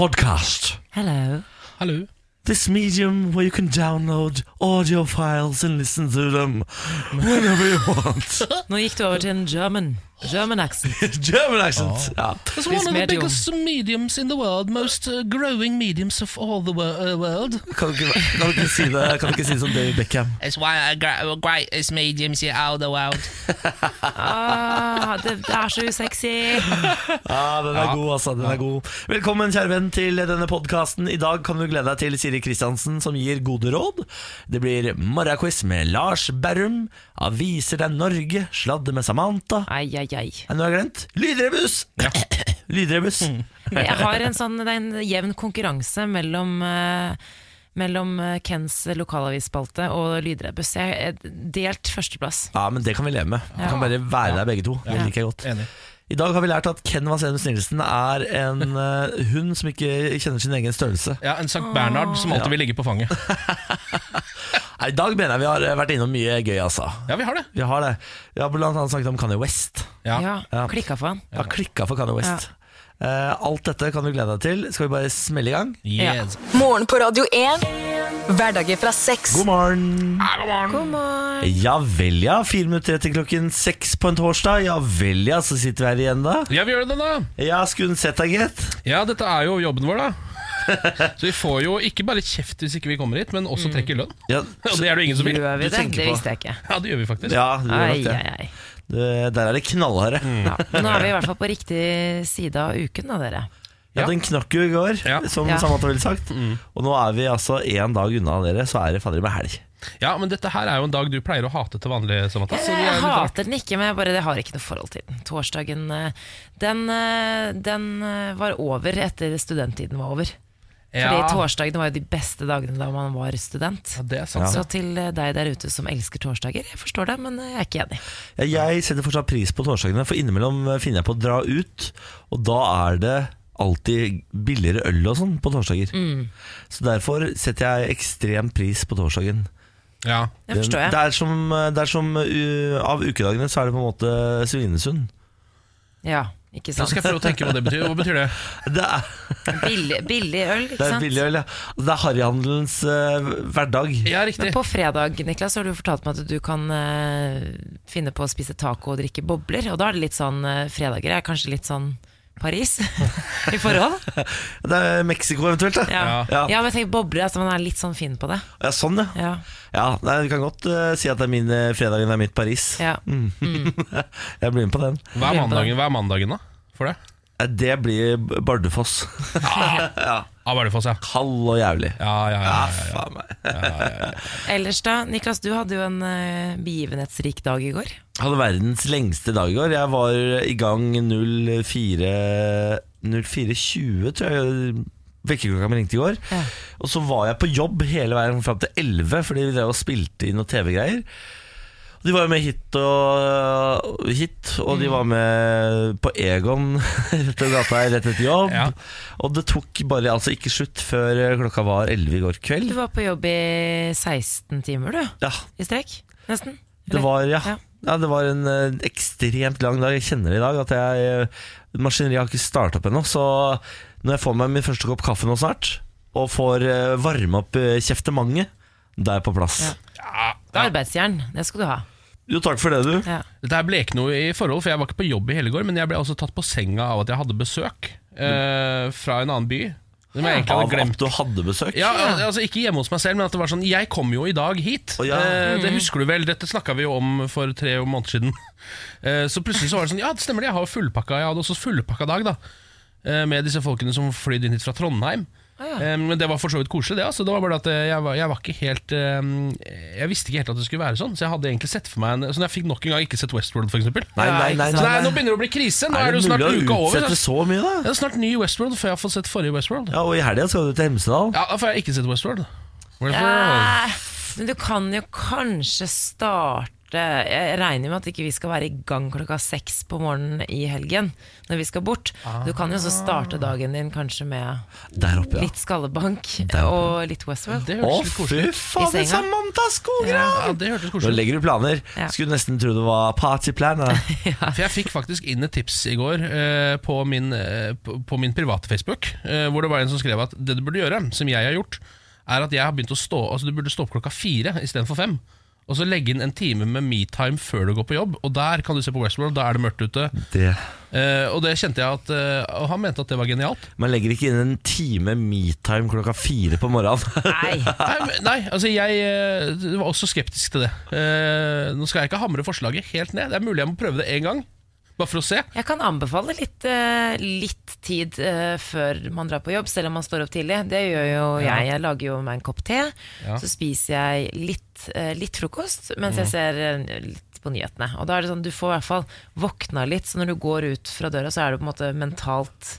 podcast. Hello. Hello. This medium where you can download audio files and listen to them whenever you want. Nå gikk du over til en German. German accent. German accent. Ja. It's one of the biggest mediums in the world, most uh, growing mediums of all the wor- uh, world. Kan, du ikke, kan du ikke si det Kan du ikke si det som David Beckham? It's one of the greatest mediums in all the world. Ah, det, det er så usexy. Ja, den er god, altså. Den er god. Velkommen, kjære venn, til denne podkasten. I dag kan du glede deg til Siri Kristiansen, som gir gode råd. Det blir morgenquiz med Lars Berrum. Aviser deg Norge. Sladde med Samantha. Ai, ai, ai. Nå har jeg glemt? Lydrebus! Lydrebus. Jeg har en sånn, det er en jevn konkurranse mellom uh, mellom eh, Kens lokalavisspalte og Lydrebus. Jeg er delt førsteplass. Ja, men det kan vi leve med. Vi Ja. kan bare være der begge to. Det liker jeg godt. Enig. I dag har vi lært at Ken Vasenus Nilsen er en eh, hund som ikke kjenner sin egen størrelse. Ja, En Sankt Bernhard som alltid vil ligge på fanget. I dag mener jeg vi har eh, vært innom mye gøy, altså. Ja, vi har det. Vi har det. Vi har blant annet snakket om Kanye West. Ja. Ja, Ja. Klikka for han. Ja, klikka for Kanye West. Eh, alt dette kan du glede deg til. Skal vi bare smelle i gang? Yes. Morgen på Radio 1. Hverdager fra seks. God morgen! Ja, god morgen. God morgen. Ja vel, ja. Fire minutter etter klokken seks på en torsdag. Ja vel, ja. Så sitter vi her igjen, da. Ja, vi gjør det, da. Ja, skulle hun sett deg, gitt? Ja, dette er jo jobben vår, da. Så vi får jo ikke bare kjeft hvis ikke vi kommer hit, men også trekker lønn. Ja, Og det er det ingen som vil. Gjør vi det? Det visste jeg ikke. Ja, det gjør vi faktisk. ja du gjør Ai, nok det. ai, ai. det. Der er det knallharde. Ja. Men nå er vi i hvert fall på riktig side av uken, da, dere. Ja, Ja. Den knakk jo i går, Ja. som Ja. Samantha ville sagt. Og nå er vi altså én dag unna dere, så er det fader meg helg. Ja, men dette her er jo en dag du pleier å hate til vanlig, Samantha. Så er Jeg litt rart. hater den ikke, men jeg, bare, jeg har ikke noe forhold til den. Torsdagen eh, den, eh, den eh, var over etter studenttiden var over. Fordi Ja, torsdagene var jo de beste dagene da man var student. ja, det er sant. Så til eh, deg der ute som elsker torsdager, jeg forstår det, men eh, jeg er ikke enig. Ja, jeg setter fortsatt pris på torsdagene, for innimellom eh, finner jeg på å dra ut, og da er det alltid billigere øl og sånn på torsdager. Mm. Så derfor setter jeg ekstrem pris på torsdagen. Ja. Det forstår Det jeg. er som, det er som uh, Av ukedagene så er det på en måte Svinesund. Ja, ikke Nå skal jeg prøve å tenke hva det betyr. Hva betyr det? Det er, Billig, billig øl, ikke det er billig øl, ja. Det er harryhandelens uh, hverdag. Ja, riktig. Men på fredag Niklas, har du fortalt meg at du kan uh, finne på å spise taco og drikke bobler. Og da er det litt sånn uh, Fredager er kanskje litt sånn Paris i forhold. Det er Mexico eventuelt, da. Ja, Ja. ja. men tenk bobler, at man er litt sånn fin på det. Ja, sånn, ja. Ja, ja nei, du kan godt uh, si at det er min uh, fredagen er mitt Paris. ja. Jeg blir med på den. Hva er mandagen, hva er mandagen da? For det? Eh, Det blir Bardufoss. Ah, Bardufoss, ja. Kald og jævlig. Ja, ja, ja, Ja, ja, ja. faen meg. Ellers da, Niklas, du hadde jo en eh, begivenhetsrik dag i går. Hadde verdens lengste dag i går. Jeg var i gang 04 04.20, tror jeg. Vekkerklokka mi ringte i går. Ja. Og så var jeg på jobb hele veien fram til 11, fordi vi drev og spilte inn noen TV-greier. De var jo med hit og hit, og de var med på Egon rett over gata her rett etter jobb. Ja. Og det tok bare altså ikke slutt før klokka var 11 i går kveld. Du var på jobb i 16 timer, du. Ja, I strekk, nesten. Det var, ja. Ja. Ja, det var en eh, ekstremt lang dag. Jeg kjenner det i dag. At jeg, eh, Maskineriet har ikke starta opp ennå. Så når jeg får meg min første kopp kaffe nå snart, og får uh, varme opp uh, kjeftemanget, da er jeg på plass. Ja. ja, Det er arbeidsjern, det skal du ha. Jo, takk for det, du. Ja. Dette her ble ikke noe i forhold, for jeg var ikke på jobb i hele går, men jeg ble også tatt på senga av at jeg hadde besøk eh, fra en annen by. Som jeg egentlig hadde glemt. at du hadde besøk. Ja, altså Ikke hjemme hos meg selv, men at det var sånn Jeg kom jo i dag hit. Oh, ja. eh, det husker du vel? Dette snakka vi jo om for tre måneder siden. Eh, så plutselig så var det sånn Ja, det stemmer det, jeg har jo fullpakka Jeg hadde også fullpakka dag, da. Eh, med disse folkene som flydde inn hit fra Trondheim. Ja. Eh, men det var for så vidt koselig, det. Altså. Det var bare at eh, jeg var, jeg var ikke helt Jeg visste ikke helt at det skulle være sånn, så jeg hadde egentlig sett for meg en Så jeg fikk nok en gang ikke sett Westworld, f.eks. Nei, nei, nei, nei, Så nei, nå begynner det å bli krise. Nå er, Er det jo snart mulig uka å over. utsette så- så mye, da? Det er snart ny Westworld før jeg har fått sett forrige Westworld. Ja, Og i helga skal du til Hemsedal. Ja, Da får jeg ikke sett Westworld. Westworld. Ja, men du kan jo kanskje starte Jeg regner med at ikke vi skal være i gang klokka seks på morgenen i helgen når vi skal bort. Du kan jo også starte dagen din kanskje med Der oppe, ja. litt skallebank Der oppe. og litt Westworld. Det Å, hørtes fy fader. Samantha Skogran! Ja, Nå legger du planer. Ja. Skulle nesten tro det var partyplaner. For jeg fikk faktisk inn et tips i går eh, på, min, eh, på, på min private Facebook, eh, hvor det var en som skrev at det du burde gjøre, som jeg har gjort, er at jeg har begynt å stå Altså du burde stå opp klokka fire istedenfor fem. Og så legge inn en time med metime før du går på jobb. Og der kan du se på Westworld, da er det mørkt ute. Det. Uh, og det kjente jeg at uh, Og han mente at det var genialt. Man legger ikke inn en time metime klokka fire på morgenen. Nei. Nei, nei altså jeg uh, var også skeptisk til det. Eh, nå skal jeg ikke hamre forslaget helt ned. Det er mulig jeg må prøve det én gang, bare for å se. Jeg kan anbefale litt, eh, litt tid eh, før man drar på jobb, selv om man står opp tidlig. Det gjør jo jeg. Jeg lager jo meg en kopp te, Ja. så spiser jeg litt, eh, litt frokost mens jeg ser eh, litt på nyhetene. Og da er det sånn, du får i hvert fall våkna litt, så når du går ut fra døra, så er du på en måte mentalt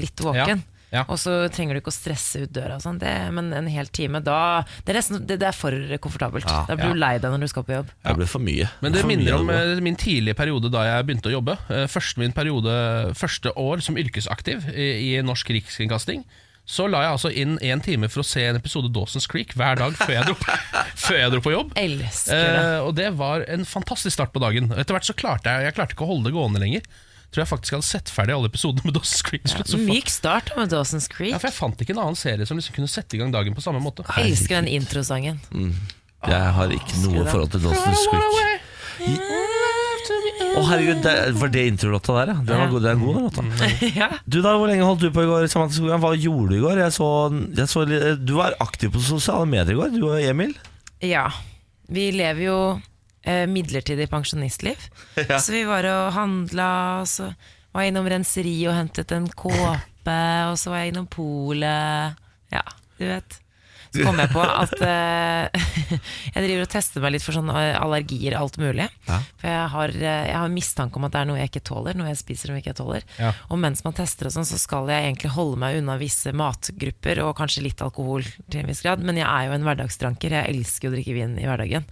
litt våken. Ja, ja. Og så trenger du ikke å stresse ut døra, og sånn. det, men en hel time, da Det er, nesten, det, det er for komfortabelt. Ja. da blir du lei deg når du skal på jobb. Det blir for mye. Men det minner om det. eh, min tidlige periode da jeg begynte å jobbe. Eh, Første, min periode, første år som yrkesaktiv i, i norsk rikskringkasting. Så la jeg altså inn én time for å se en episode Dawson's Creek hver dag før jeg dro, før jeg dro på jobb. Elsker det. Eh, og det var en fantastisk start på dagen. Etter hvert så klarte jeg Jeg klarte ikke å holde det gående lenger. Tror jeg faktisk hadde sett ferdig alle episodene med Dawson's Creek. Ja, Myk start med Dawson's Creek. ja, for jeg fant ikke en annen serie som liksom kunne sette i gang dagen på samme måte. Jeg Elsker den introsangen. Jeg har ikke noe forhold til Dawson's Creek. Å herregud, det, var det introlåta der, ja? Den var god, det er en god låta. ja. Du da, Hvor lenge holdt du på i går? Hva gjorde du i går? Jeg så, jeg så, du var aktiv på sosiale medier i går, du og Emil. ja. Vi lever jo eh, midlertidig pensjonistliv. Ja. Så vi var og handla, og så var jeg innom renseri og hentet en kåpe, og så var jeg innom polet. Ja, du vet. Så kom jeg på at eh, jeg driver og tester meg litt for sånne allergier, alt mulig. Ja. For jeg har, eh, jeg har mistanke om at det er noe jeg ikke tåler, noe jeg spiser som jeg ikke tåler. Ja. Og mens man tester og sånn, så skal jeg egentlig holde meg unna visse matgrupper, og kanskje litt alkohol til en viss grad. Men jeg er jo en hverdagsdranker, jeg elsker å drikke vin i hverdagen.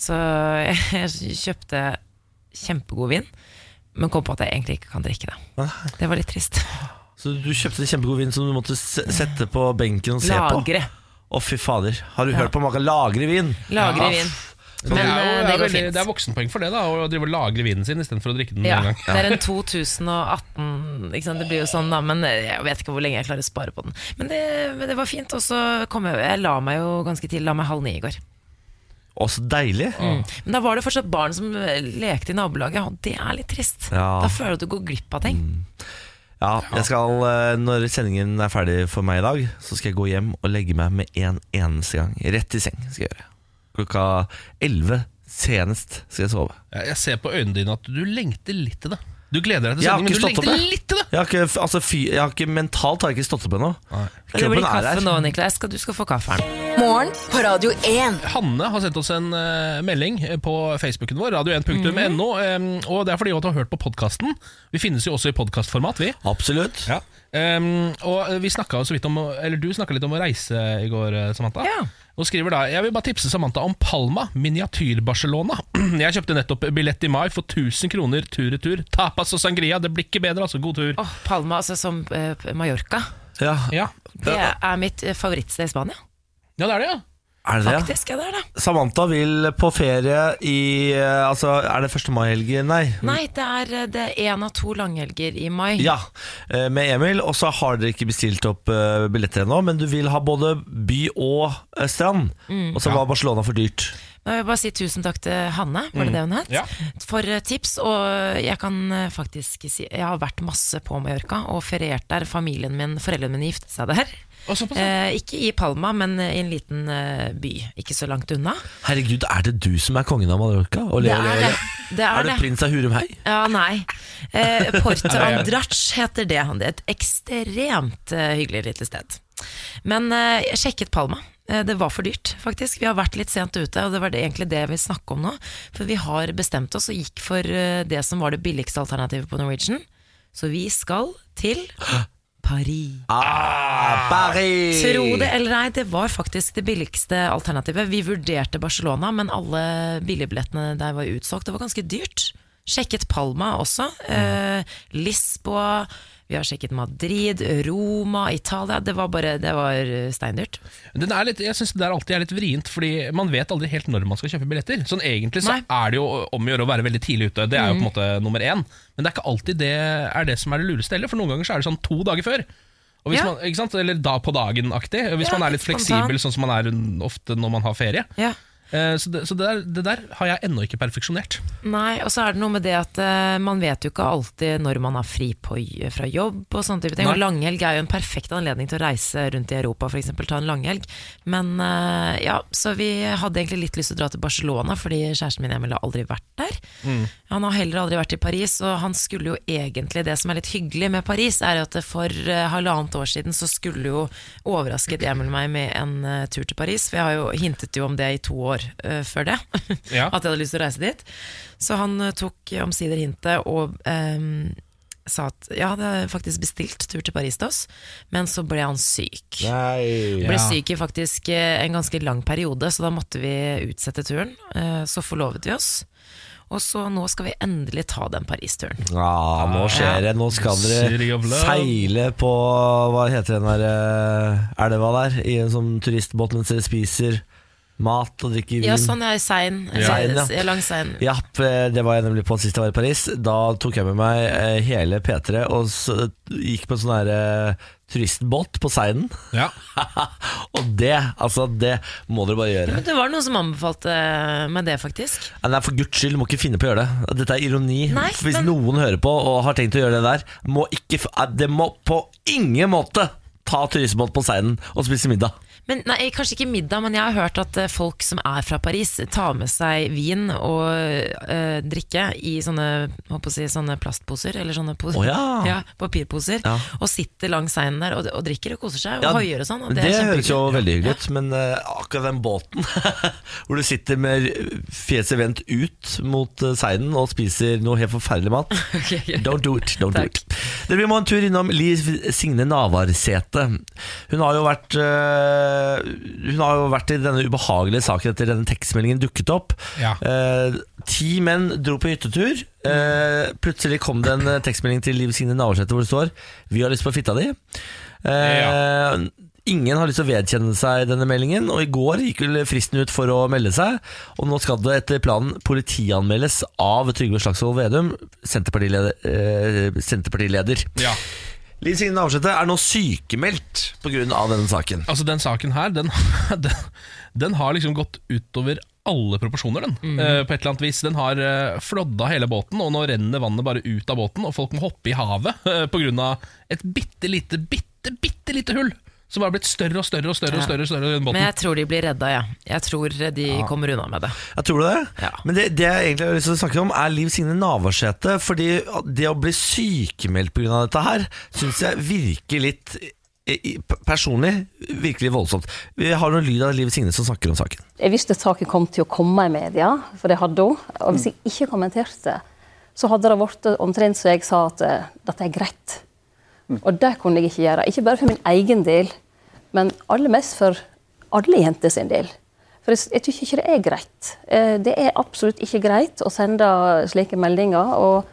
Så jeg kjøpte kjempegod vin, men kom på at jeg egentlig ikke kan drikke det. Det var litt trist. Så du kjøpte kjempegod vin som du måtte sette på benken og se på? Lagre. Å, fy fader. Har du Ja. hørt på maken? lagre vin? Lagre Ja. vin. Men Men det, er jo, eh, det, er veldig, det er voksenpoeng for det, da å drive og lagre vinen sin istedenfor å drikke den Ja, en gang. det er en 2018 ikke sant? Det blir jo sånn da Men jeg vet ikke hvor lenge jeg klarer å spare på den Men det, det var fint Og så kom jeg Jeg la meg jo ganske til La meg halv ni i går Å, så deilig. mm. Men da var det fortsatt barn som lekte i nabolaget Og det er litt trist Ja. Da føler du at du går glipp av ting Ja, jeg skal, eh, Når sendingen er ferdig for meg i dag, så skal jeg gå hjem og legge meg med en eneste gang. Rett i seng skal jeg gjøre. Klokka 11 senest skal jeg sove. Jeg jeg ser på øynene dine at du lengter litt til det. Du gleder deg til sending, men du lengter jeg. litt til det! Jeg har ikke, altså, fy, jeg har ikke Mentalt har jeg ikke stått opp ennå. Det blir kaffe nå, Niklas skal, Du skal få kaffen Morgen på Radio 1. Hanne har sendt oss en uh, melding på Facebooken vår, radio1.no. eh, og det er fordi hun har hørt på podkasten. Vi finnes jo også i podkastformat, vi. Absolutt. Ja. Um, og vi snakket så vidt om Eller du snakka litt om å reise i går, eh, Samantha. Ja. Og skriver da Jeg vil bare tipse Samantha om Palma, miniatyr-Barcelona. Jeg kjøpte nettopp billett i mai for 1000 kroner tur-retur. Tapas og sangria, det blir ikke bedre, altså. God tur. Oh, Palma, altså som uh, Mallorca Ja, Ja. Det er mitt eh, favorittsted i Spania ja, det er det, ja. Er det? Faktisk, ja det er det Samantha vil på ferie i eh, Altså, er det 1. mai-helg? Nei. Nei, det er, eh, det er en av to langhelger i mai Ja, eh, med Emil. Og så har dere ikke bestilt opp billetter ennå, men du vil ha både by og strand. Mm. Og så var Barcelona for dyrt. Men jeg vil bare si tusen takk til Hanne, var det det hun het? Ja. For tips. Og jeg kan faktisk si Jeg har vært masse på Mallorca og feriert der. Familien min, Foreldrene mine giftet seg der. Eh, ikke i Palma, men i en liten eh, by. Ikke så langt unna. Herregud, er det du som er kongen av Mallorca? Ole, Det er det. Det Er er det prins av Hurumhei? Ja, nei. Eh, Porto. Andrach heter det. Det er et ekstremt eh, hyggelig lite sted. Men eh, jeg sjekket Palma. Eh, det var for dyrt, faktisk. Vi har vært litt sent ute, og det var det, egentlig det vi snakket om nå. For vi har bestemt oss og gikk for det som var det billigste alternativet på Norwegian. Så vi skal til Paris. Ah, Paris! Tro det eller nei, det var faktisk det billigste alternativet. Vi vurderte Barcelona, men alle billigbillettene der var utsolgt. Det var ganske dyrt. Sjekket Palma også. Eh, Lisboa. Vi har sjekket Madrid, Roma, Italia. Det var bare Det var steindyrt. Den er litt, jeg synes det der alltid er litt vrient, Fordi man vet aldri helt når man skal kjøpe billetter. Sånn Egentlig så Nei. er det jo om å gjøre å være veldig tidlig ute. Det er jo på en måte nummer én. Men det er ikke alltid det er det som er det lureste heller, for noen ganger så er det sånn to dager før. Ja. man? Eller da på dagen-aktig. Hvis Ja, man er litt spontan. fleksibel, sånn som man er ofte når man har ferie. Ja. Eh, Så, det, så det, der, det der har jeg ennå ikke perfeksjonert. Nei, og så er det noe med det at eh, man vet jo ikke alltid når man har fri på, fra jobb og sånne type ting. Nei. Og langhelg er jo en perfekt anledning til å reise rundt i Europa, f.eks. ta en langhelg. Men eh, ja, så vi hadde egentlig litt lyst til å dra til Barcelona, fordi kjæresten min Emil har aldri vært der. Han har heller aldri vært i Paris, og han skulle jo egentlig Det som er litt hyggelig med Paris, er at for halvannet år siden så skulle jo overrasket Emil meg med en tur til Paris. For jeg har jo hintet jo om det i to år eh, før det. Ja. At jeg hadde lyst til å reise dit. Så han uh, tok omsider hintet og um, sa at jeg det er faktisk bestilt tur til Paris til oss, men så ble han syk. Nei. Ble Ja. syk i faktisk eh, en ganske lang periode, så da måtte vi utsette turen. Eh, Så forlovet vi oss. Og så nå skal vi endelig ta den Paris-turen. Ja, nå skjer det. Nå skal dere seile på Hva heter den der elva der? I en sånn turistbåt mens dere spiser mat og drikke vin. Ja, sånn er Sein. Seien, ja. Ja. Lang Seien. Ja, det var jeg nemlig på sist jeg var i Paris. Da tok jeg med meg eh, hele P3 og gikk på en sånn her eh, turistbåt på Seinen. Ja. og det, altså det må dere bare gjøre. Men det var noen som anbefalte meg det, faktisk. Nei, for guds skyld, må ikke finne på å gjøre det. Dette er ironi. Nei, Hvis men- noen hører på og har tenkt å gjøre det der, må ikke, eh, det må på ingen måte ta turistbåt på Seinen og spise middag. Men nei, Kanskje ikke middag, men jeg har hørt at eh, folk som er fra Paris, tar med seg vin og øh, drikke i sånne, si, sånne plastposer, eller sånne poser, oh, ja. papirposer, Ja. og sitter langs seinen der og, og drikker og koser seg, og Ja, hoier og sånn. Og Det, det, høres jo veldig hyggelig ut, men eh, akkurat den båten hvor du sitter med fjeset vendt ut mot uh, seinen og spiser noe helt forferdelig mat okay, ok. Don't do it. don't do it Dere vi må en tur innom Liv Signe Navarsete. Hun har jo vært eh, Hun har jo vært i denne ubehagelige saken etter denne tekstmeldingen dukket opp. Ja. Eh, ti menn dro på hyttetur. Eh, plutselig kom det en eh, tekstmelding til Liv Signe Navarsete hvor det står 'Vi har lyst på fitta di'. Eh, Ingen har lyst til å vedkjenne seg denne meldingen, og i går gikk vel fristen ut for å melde seg. Og nå skal det etter planen politianmeldes av Trygve Slagsvold Vedum, Senterpartileder. Eh, Senterpartileder. ja. Liv Signe Navarsete er nå sykemeldt pga. denne saken. Altså Den saken her Den, den, den har liksom gått utover alle proporsjoner den eh, På et eller annet vis Den har uh, flådda hele båten Og nå renner vannet bare ut av båten Og folk må hoppe i havet uh, På grunn av et bitte lite, bitte, bitte lite hull Som har blitt større og større og større, og større, og større i den Men jeg tror de blir redda, ja. Jeg tror de kommer unna med det. Jeg tror du det? Ja. Men det, det jeg egentlig har lyst til å snakke om, er Liv Signe Navarsete. Fordi det å bli sykemeldt pga. dette her, syns jeg virker litt Personlig virkelig voldsomt. Vi har noen lyd av Liv Signe som snakker om saken. Jeg visste saken kom til å komme i media, for det hadde hun. Og hvis jeg ikke kommenterte, så hadde det vært omtrent så jeg sa at eh, dette er greit. Og det kunne jeg ikke gjøre. Ikke bare for min egen del, men aller mest for alle jenter sin del. For jeg, jeg tykker ikke det er greit. Eh, Det er absolutt ikke greit å sende slike meldinger. Og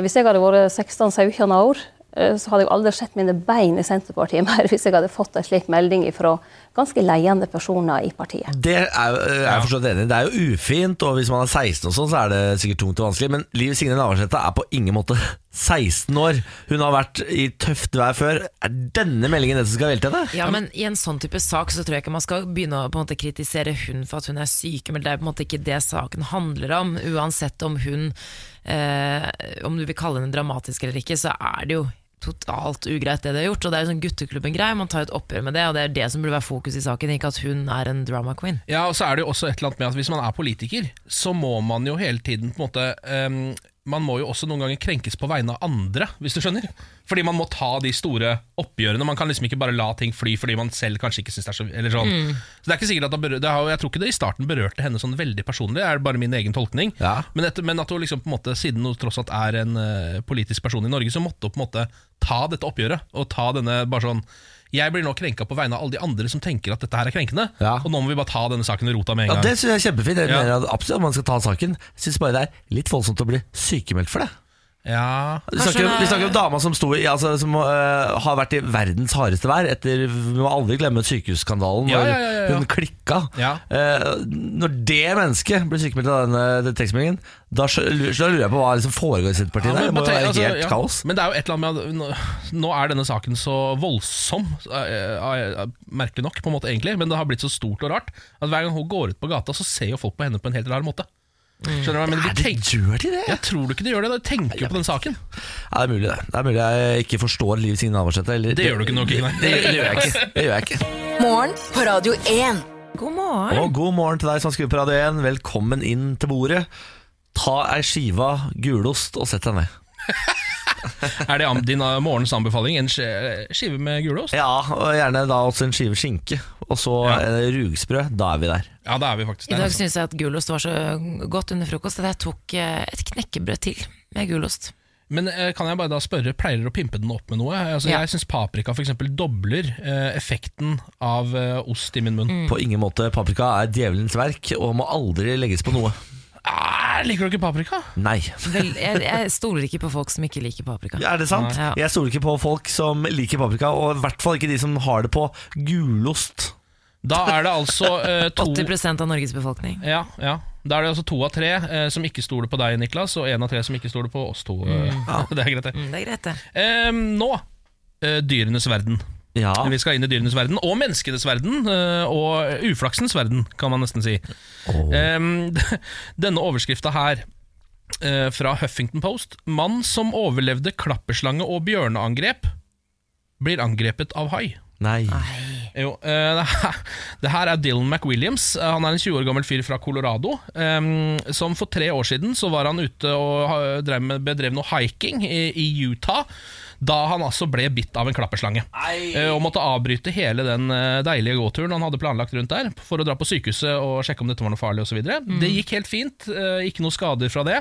hvis jeg hadde vært 16-17 år, så hadde jeg aldri sett mine bein i Senterpartiet mer hvis jeg hadde fått en slik melding fra ganske leiende personer i partiet. Det er, er jeg forstått enig. Det er jo ufint, og hvis man er 16 og sånn, så er det sikkert tungt og vanskelig. Men Liv Signe Navarsete er på ingen måte 16 år. Hun har vært i tøft vær før. Er denne meldingen det som skal velte henne? Ja, men I en sånn type sak så tror jeg ikke man skal begynne å på en måte kritisere hun for at hun er sykemeldt. Det er på en måte ikke det saken handler om. Uansett om hun eh, Om du vil kalle henne dramatisk eller ikke, så er det jo totalt ugreit det de har gjort. Og det er jo sånn gutteklubben-greie, man tar et oppgjør med det, og det er det som burde være fokus i saken, ikke at hun er en drama queen. Ja, og så er det jo også et eller annet med at Hvis man er politiker, så må man jo hele tiden på en måte ehm, man må jo også noen ganger krenkes på vegne av andre, hvis du skjønner. Fordi man må ta de store oppgjørene. Man kan liksom ikke bare la ting fly fordi man selv kanskje ikke syns det er så eller sånn. Så det er ikke sikkert at det, berør, det har, Jeg tror ikke det i starten berørte henne sånn veldig personlig, det er bare min egen tolkning. Ja. Men, etter, men at hun liksom på en måte, siden hun tross alt er en uh, politisk person i Norge, så måtte hun på en måte ta dette oppgjøret. Og ta denne bare sånn Jeg blir nå krenka på vegne av alle de andre som tenker at dette her er krenkende, Ja. og nå må vi bare ta denne saken i rota med en Ja, gang. Det synes jeg er kjempefint. Jeg Ja. mener at absolutt at man skal ta saken. Jeg bare det er litt voldsomt å bli sykemeldt for det. Ja, Vi snakker, om- vi snakker om dama som, sto, i- altså, som øh, har vært i verdens hardeste vær etter Vi må aldri glemme sykehusskandalen Ja, ja, ja, ja, ja. hun klikka. Ja. Eh, når det mennesket blir sykemeldt av denne den tekstmeldingen, da, skjø- lurer jeg på hva liksom foregår i Senterpartiet. Ja, der. men det må jo bare være altså, helt ja. kaos. Men det er jo et eller annet med at nå, nå er denne saken så voldsom, eh, eh, merkelig nok, på en måte egentlig, men det har blitt så stort og rart at hver gang hun går ut på gata, så ser jo folk på henne på en helt rar måte. Skjønner du hva jeg mener? Er De det tenker, gjør de det? jeg tror du ikke de gjør det, de tenker jo på den saken. Ja, det er mulig det. Det er mulig jeg ikke forstår Liv Signe Navarsete. Det, Det gjør du ikke nok, nei. Det, det, gjør jeg ikke. Det gjør jeg ikke. Morgen på Radio 1. God morgen. Og god morgen til deg som skriver på Radio 1. Velkommen inn til bordet. Ta ei skive gulost og sett deg ned. Er det din eh, morgens anbefaling? En skive med gulost? Ja, og gjerne da også en skive skinke. Og så Ja. eh, rugsprø. Da er vi der. Ja, da er vi faktisk der I dag Altså. syns jeg at gulost var så godt under frokost at jeg tok eh, et knekkebrød til med gulost. Men eh, kan jeg bare da spørre, pleier dere å pimpe den opp med noe? Altså, Ja. Jeg syns paprika for eksempel dobler eh, effekten av eh, ost i min munn. Mm. På ingen måte. Paprika er djevelens verk og må aldri legges på noe. Ah, liker du ikke paprika? Nei. Vel, jeg, jeg stoler ikke på folk som ikke liker paprika. Er det sant? Ja. Jeg stoler ikke på folk som liker paprika, og i hvert fall ikke de som har det på gulost. Da er det altså eh, to 80 av Norges befolkning. Ja, ja. Da er det altså to av tre eh, som ikke stoler på deg, Niklas, og én av tre som ikke stoler på oss to. eh. det er greit, det. Mm, det er greit, det. Eh, nå eh, dyrenes verden. Ja. Vi skal inn i dyrenes verden, og menneskenes verden, eh, og uflaksens verden, kan man nesten si. Oh. denne overskrifta her, eh, fra Huffington Post. Mann som overlevde klapperslange og bjørneangrep, blir angrepet av hai. Nei. Jo, eh, det, her, er Dylan McWilliams. Han er en 20 år gammel fyr fra Colorado. som For tre år siden så var han ute og ha- drev med, bedrev noe hiking i Utah. Da han altså ble bitt av en klapperslange. Eh, og måtte avbryte hele den eh, deilige gåturen han hadde planlagt rundt der, for å dra på sykehuset og sjekke om dette var noe farlig osv. videre Det gikk helt fint, eh, ikke noe skader fra det.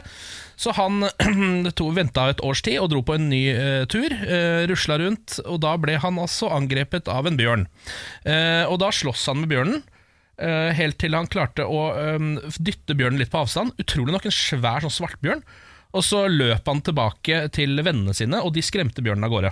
Så han venta et års tid og dro på en ny uh, tur. Uh, rusla rundt, og da ble han altså angrepet av en bjørn. Uh, og da sloss han med bjørnen. helt til han klarte å dytte bjørnen litt på avstand. Utrolig nok en svær sånn svartbjørn. Og så løp han tilbake til vennene sine, og de skremte bjørnen av gårde.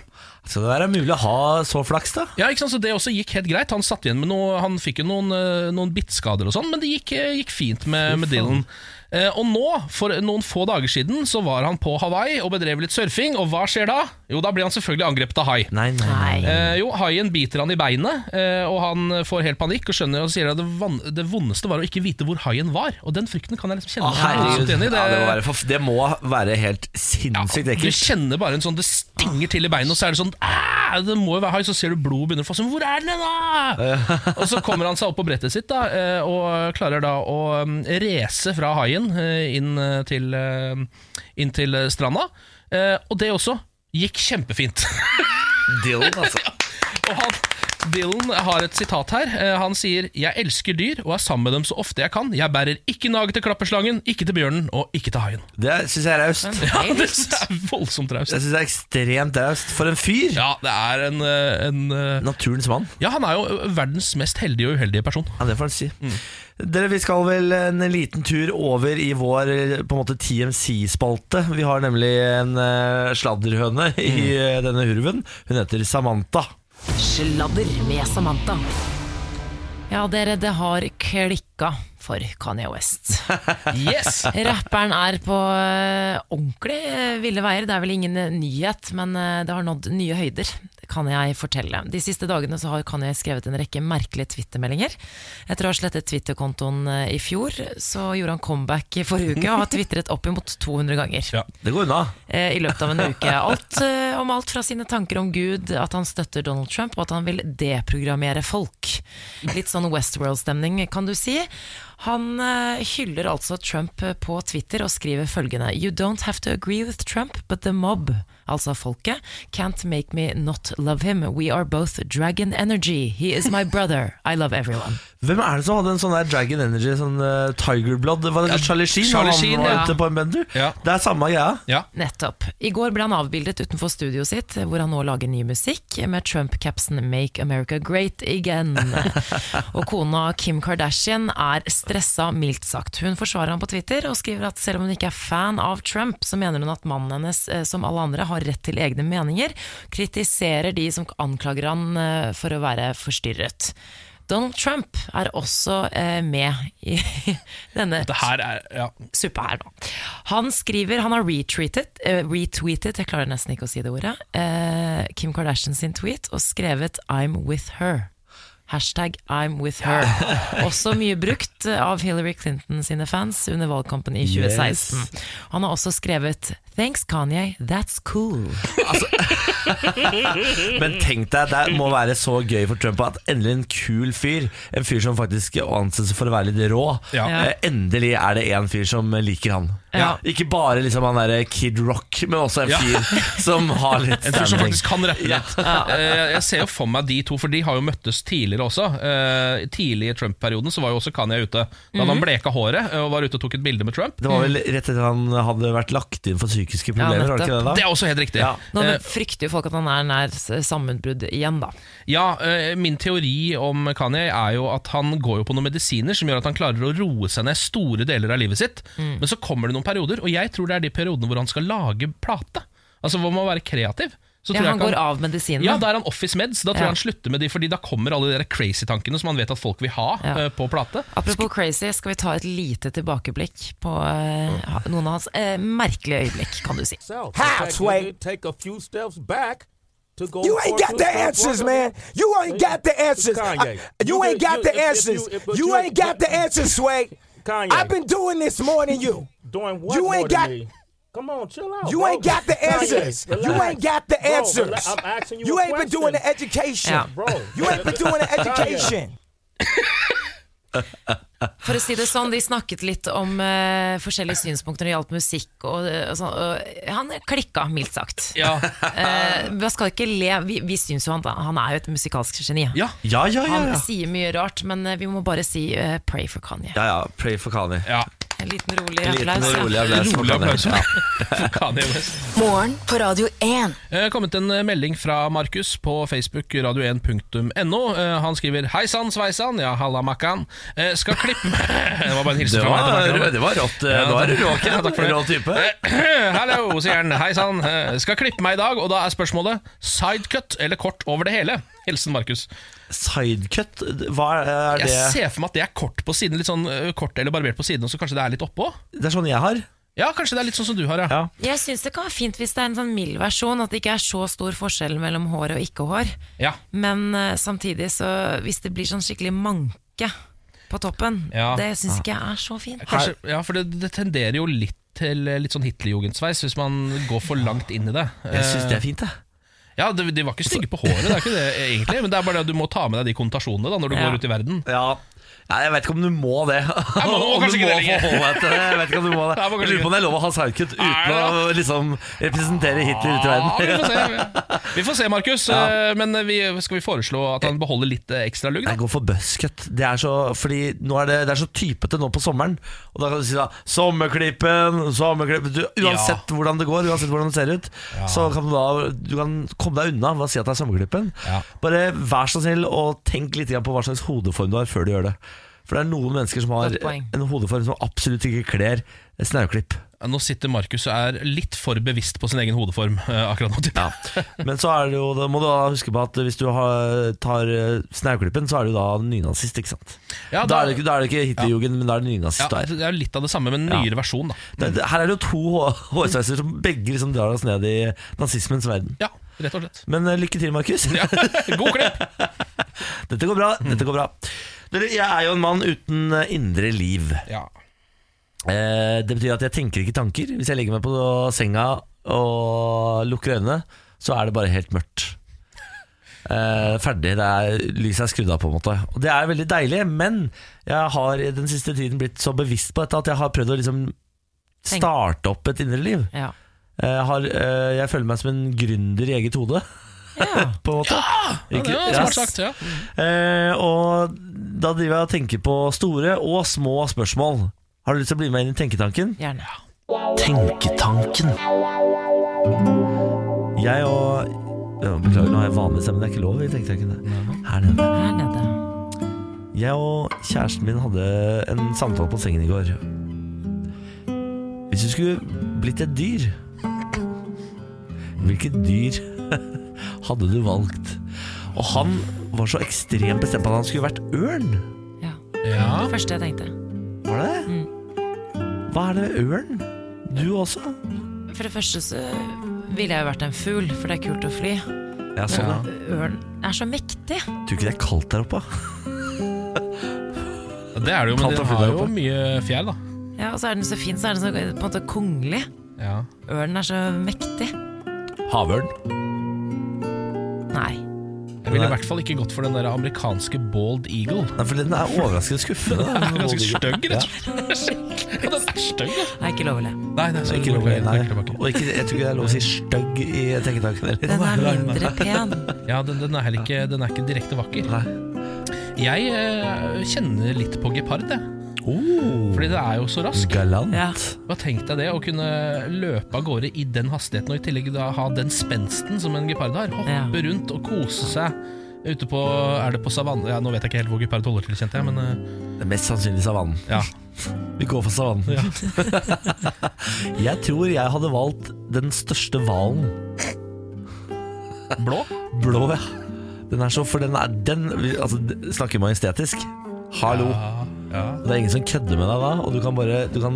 Så det der er mulig å ha så flaks, da? Ja, ikke sant? Så Det også gikk helt greit. Han satt igjen med noe Han fikk jo noen, eh, noen bittskader og sånn, men det gikk, eh, gikk fint med, med Dylan. Eh, og nå, for noen få dager siden, så var han på Hawaii og bedrev litt surfing, og hva skjer da? Jo, da blir han selvfølgelig angrepet av hai. Nei, nei. Nei. Eh, jo, haien biter han i beinet, eh, og han får helt panikk og skjønner og sier at det, van det vondeste var å ikke vite hvor haien var. Og den frykten kan jeg liksom kjenne Ah, meg herregud. i. Ja, det, må være det må være helt sinnssykt du kjenner bare en sånn Det stinger til i beinet, og så er det sånn Det må jo være hai, så ser du blodet begynner å fosse. Men hvor er den da?! og så kommer han seg opp på brettet sitt da og klarer da å mm, race fra haien eh, inn eh, til, eh, inn til eh, stranda. Eh, Og det også gikk kjempefint. Dylan, altså. Og han, Dylan har et sitat her. Eh, Han sier Jeg elsker dyr og er sammen med dem så ofte jeg kan. Jeg bærer ikke naget til klapperslangen, ikke til bjørnen og ikke til haien. Det syns jeg er raust. Ja, det er voldsomt raust. Jeg synes det er ekstremt raust. For en fyr! Ja, det er en, eh, en eh, Naturens mann. Ja, han er jo verdens mest heldige og uheldige person. Ja, det får han si. Dere, Vi skal vel en liten tur over i vår eh, på en måte TMC-spalte. Vi har nemlig en uh, sladderhøne i mm. denne hurven. Hun heter Samantha. Sladder med Samantha. Ja, dere, det har klikka for Kanye West. Yes! Rapperen er på øh, ordentlig ville veier. Det er vel ingen nyhet, men det har nådd nye høyder. Kan jeg fortelle. De siste dagene så har Kanye skrevet en rekke merkelige twittermeldinger. Etter å ha slettet Twitter-kontoen øh, i fjor, så gjorde han comeback i forrige uke og har tvitret oppimot 200 ganger. Ja. Det går unna. eh, i løpet av en uke. Alt eh, om alt fra sine tanker om Gud, at han støtter Donald Trump, og at han vil deprogrammere folk. Litt sånn Westworld-stemning, kan du si. Han eh, hyller altså Trump eh, på Twitter og skriver følgende You don't have to agree with Trump, but the mob, altså folket, can't make me not love him. We are both dragon energy. He is my brother. I love everyone. Hvem er det som hadde en sånn der Dragon Energy, sånn uh, Tiger Blood? Var det Ja, Charlie Sheen? Charlie han Sheen, var ja. ute på en bender? Ja. Det er samme greia. Ja. Nettopp. I går ble han avbildet utenfor studioet sitt, hvor han nå lager ny musikk, med Trump-capsen 'Make America Great Again'. og kona Kim Kardashian er stressa, mildt sagt. Hun forsvarer ham på Twitter og skriver at selv om hun ikke er fan av Trump, så mener hun at mannen hennes, eh, som alle andre, har rett til egne meninger. Kritiserer de som anklager han eh, for å være forstyrret. Donald Trump er også eh, med i denne er ja. suppa her nå. Han skriver, han har retweetet, eh, retweetet jeg klarer nesten ikke å si det ordet, eh, Kim Kardashian sin tweet og skrevet 'I'm with her'. Hashtag 'I'm with her'. Også mye brukt av Hillary Clinton sine fans under valgkampen i 2016. Han har også skrevet 'Thanks Kanye, that's cool'. Men tenk deg, det må være så gøy for Trump at endelig en kul fyr, en fyr som faktisk anses for å være litt rå, Ja. eh, endelig er det en fyr som liker han. Ja. Ikke bare liksom han derre Kid Rock, men også en Ja. fyr som har litt En fyr som faktisk kan rappe litt. Eh, Jeg ser jo for meg de to, for de har jo møttes tidligere også. Eh, Tidlig i Trump-perioden så var jo også Kanye ute. Da hadde han bleka håret og var ute og tok et bilde med Trump. Det var vel rett etter han hadde vært lagt inn for psykiske problemer, har det ikke det da? Det er også helt riktig. Ja. Nå Eh, frykter jo folk at han er nær sammenbrudd igjen, da. Ja, eh, Min teori om Kanye er jo at han går jo på noen medisiner som gjør at han klarer å roe seg ned store deler av livet sitt. Mm. Men så kommer det noen perioder, og jeg tror det er de periodene hvor han skal lage plate. Altså hvor man må være kreativ. Så Ja, tror jeg han går av medisinen? Ja, da er han office meds. Da tror Ja. jeg han slutter med de, fordi da kommer alle de der crazy-tankene som han vet at folk vil ha Ja. uh, på plate. Apropos crazy, skal vi ta et lite tilbakeblikk på eh, noen av hans uh, merkelige øyeblikk, kan du si. How, How, Sway? Take a few steps back to go. You ain't got the answers, man. You ain't got the answers. I- you ain't got the answers. you- ain't got the answers, Sway. I've been doing this more than you. doing what You more ain't than got- me? Come on, chill out. You bro. ain't got the answers. You ain't got the answers. Bro, I'm asking you. You a ain't been doing the education. yeah. bro. You ain't been doing the education. For å si det sånn, De snakket litt om uh, forskjellige synspunkter når det gjaldt musikk. Og, og sånn, og han klikka, mildt sagt. Ja, uh, vi skal ikke le, vi, vi syns jo han, han er jo et musikalsk geni. ja. Ja, ja, ja. Han sier mye rart, men eh, vi må bare si uh, 'pray for Kanye'. ja, ja pray for Kanye. En liten rolig En liten applaus. ja. rolig applaus for Rolig applaus. Kanye. Kanye West. Morgen på Radio 1. Det har kommet en eh, melding fra Markus på Facebook, radio1.no. Eh, Han skriver 'Hei sann, sveisann', ja halla makkan. Eh, Skal klippe Det var bare en hilsen Det fra meg. til var, det var rått. Nå er du takk. råken. Ja, takk for det. Rå type. Eh, Hallo, sier han. Hei sann. Eh, Skal klippe meg i dag, og da er spørsmålet sidecut eller kort over det hele. Hilsen Markus. Sidecut, hva er Jeg ser for meg at det er kort på siden, litt sånn kort eller barbert på siden, og så kanskje det er litt oppå. Det er sånn jeg har. Ja, kanskje det er litt sånn som du har, ja. Ja. Jeg syns det kan være fint hvis det er en sånn mild versjon, at det ikke er så stor forskjell mellom hår og ikke-hår. Ja, Men uh, samtidig, så hvis det blir sånn skikkelig manke på toppen, Ja. det syns ikke jeg er så fint. kanskje, ja for det, det tenderer jo litt til litt sånn Hitlerjugendsveis hvis man går for langt inn i det. Jeg syns det er fint, jeg. Ja, de, de var ikke stygge på håret, det er ikke det egentlig, men det er bare det at du må ta med deg de konnotasjonene da når du Ja. går ut i verden. Ja. Ja, jeg vet ikke om du må det. Jeg må om kanskje du ikke må det lenger. forholde deg til det. Jeg vet ikke om du må det. Jeg lurer på om det er lov å ha sidecut uten Nei, å liksom representere Hitler ute i Ja, verden. vi får se, se Markus. Ja. Men vi, skal vi foreslå at han beholder litt eh, ekstra lugg? Jeg går for buzzcut. Det er så, fordi nå er det, det er så typete nå på sommeren. Og da kan du si da Sommerklippen, sommerklippen du, Uansett hvordan det går, uansett hvordan det ser ut, så kan du da Du kan komme deg unna ved å si at det er sommerklippen. Ja. Bare vær så snill og tenk litt på hva slags hodeform du har før du gjør det. For det er noen mennesker som har en hodeform som absolutt ikke kler snauklipp. Nå sitter Markus og er litt for bevisst på sin egen hodeform uh, akkurat nå. ja. Men så er det jo, da må du da huske på at hvis du har, tar eh, snauklippen, så er du da nynazist, ikke sant? Ja, da, er det da er det ikke Hitlerjugend, men da er det ja, nynazist du er. det er litt av det samme, men en nyere versjon. da Det, det, her er det jo to hå- hårsveiser som begge liksom drar oss ned i nazismens verden. Ja, rett og slett. Men uh, lykke til, Markus. Ja. God klipp! Dette går bra. dette går bra Dere, Jeg er jo en mann uten eh, indre liv. Ja. Eh, det betyr at jeg tenker ikke tanker. Hvis jeg legger meg på senga og lukker øynene, så er det bare helt mørkt. Eh, ferdig. Det er, lyset er skrudd av, på en måte. Og det er veldig deilig, men jeg har den siste tiden blitt så bevisst på dette at jeg har prøvd å liksom starte opp et indre liv. Ja. Jeg, har, eh, jeg føler meg som en gründer i eget hode. på en måte. Ja, det var smart sagt. Ja. Eh, og da driver jeg og tenker på store og små spørsmål. Har du lyst til å bli med inn i tenketanken? Gjerne. Tenketanken. Jeg og ja, Beklager, nå har jeg vanlig stemme. Det er ikke lov i tenketanken. Her nede. Her nede. Jeg og kjæresten min hadde en samtale på sengen i går. Hvis du skulle blitt et dyr, hvilket dyr hadde du valgt? Og han var så ekstremt bestemt på at han skulle vært ørn. Ja. Ja. Det første jeg tenkte. Var det det? Hva er det med ørn? Du også? For det første så ville jeg jo vært en fugl, for det er kult å fly. Ja, sånn, ja. Ørn er så mektig. Tror ikke det er kaldt der oppe? Det er det jo, men den har jo mye fjær, da. Ja, Og så er den så fin, så er den så på en måte kongelig. Ja. Ørnen er så mektig. Havørn. Nei. Jeg ville i hvert fall ikke gått for den der amerikanske bald eagle. Nei, for den er overraskende skuffende. Den er ganske stygg, rett og slett. Den er stygg, ja. Det er ikke lov å le. Nei, det er så Ikke lov, dårlig. nei. Og ikke, jeg tror ikke det er lov å si stygg i tenketanken heller. Den er mindre pen. Ja, den, den er heller ikke, den er ikke direkte vakker. Nei. Jeg eh, kjenner litt på gepard, jeg. Oh, Fordi det er jo så rask. galant. Ja. Hva Tenk deg det, å kunne løpe av gårde i den hastigheten, og i tillegg da ha den spensten som en gepard har. Hoppe Ja. rundt og kose seg ute på Er det på savannen? Ja, nå vet jeg ikke helt hvor gepard holder til, kjente jeg, men eh, Det er mest sannsynlig savannen. ja. Vi går for savannen. jeg tror jeg hadde valgt den største hvalen. Blå? Blå, ja. Den er så, for den er den altså, Snakker majestetisk. Hallo. Ja, ja. Det er ingen som kødder med deg da, og du kan bare Du kan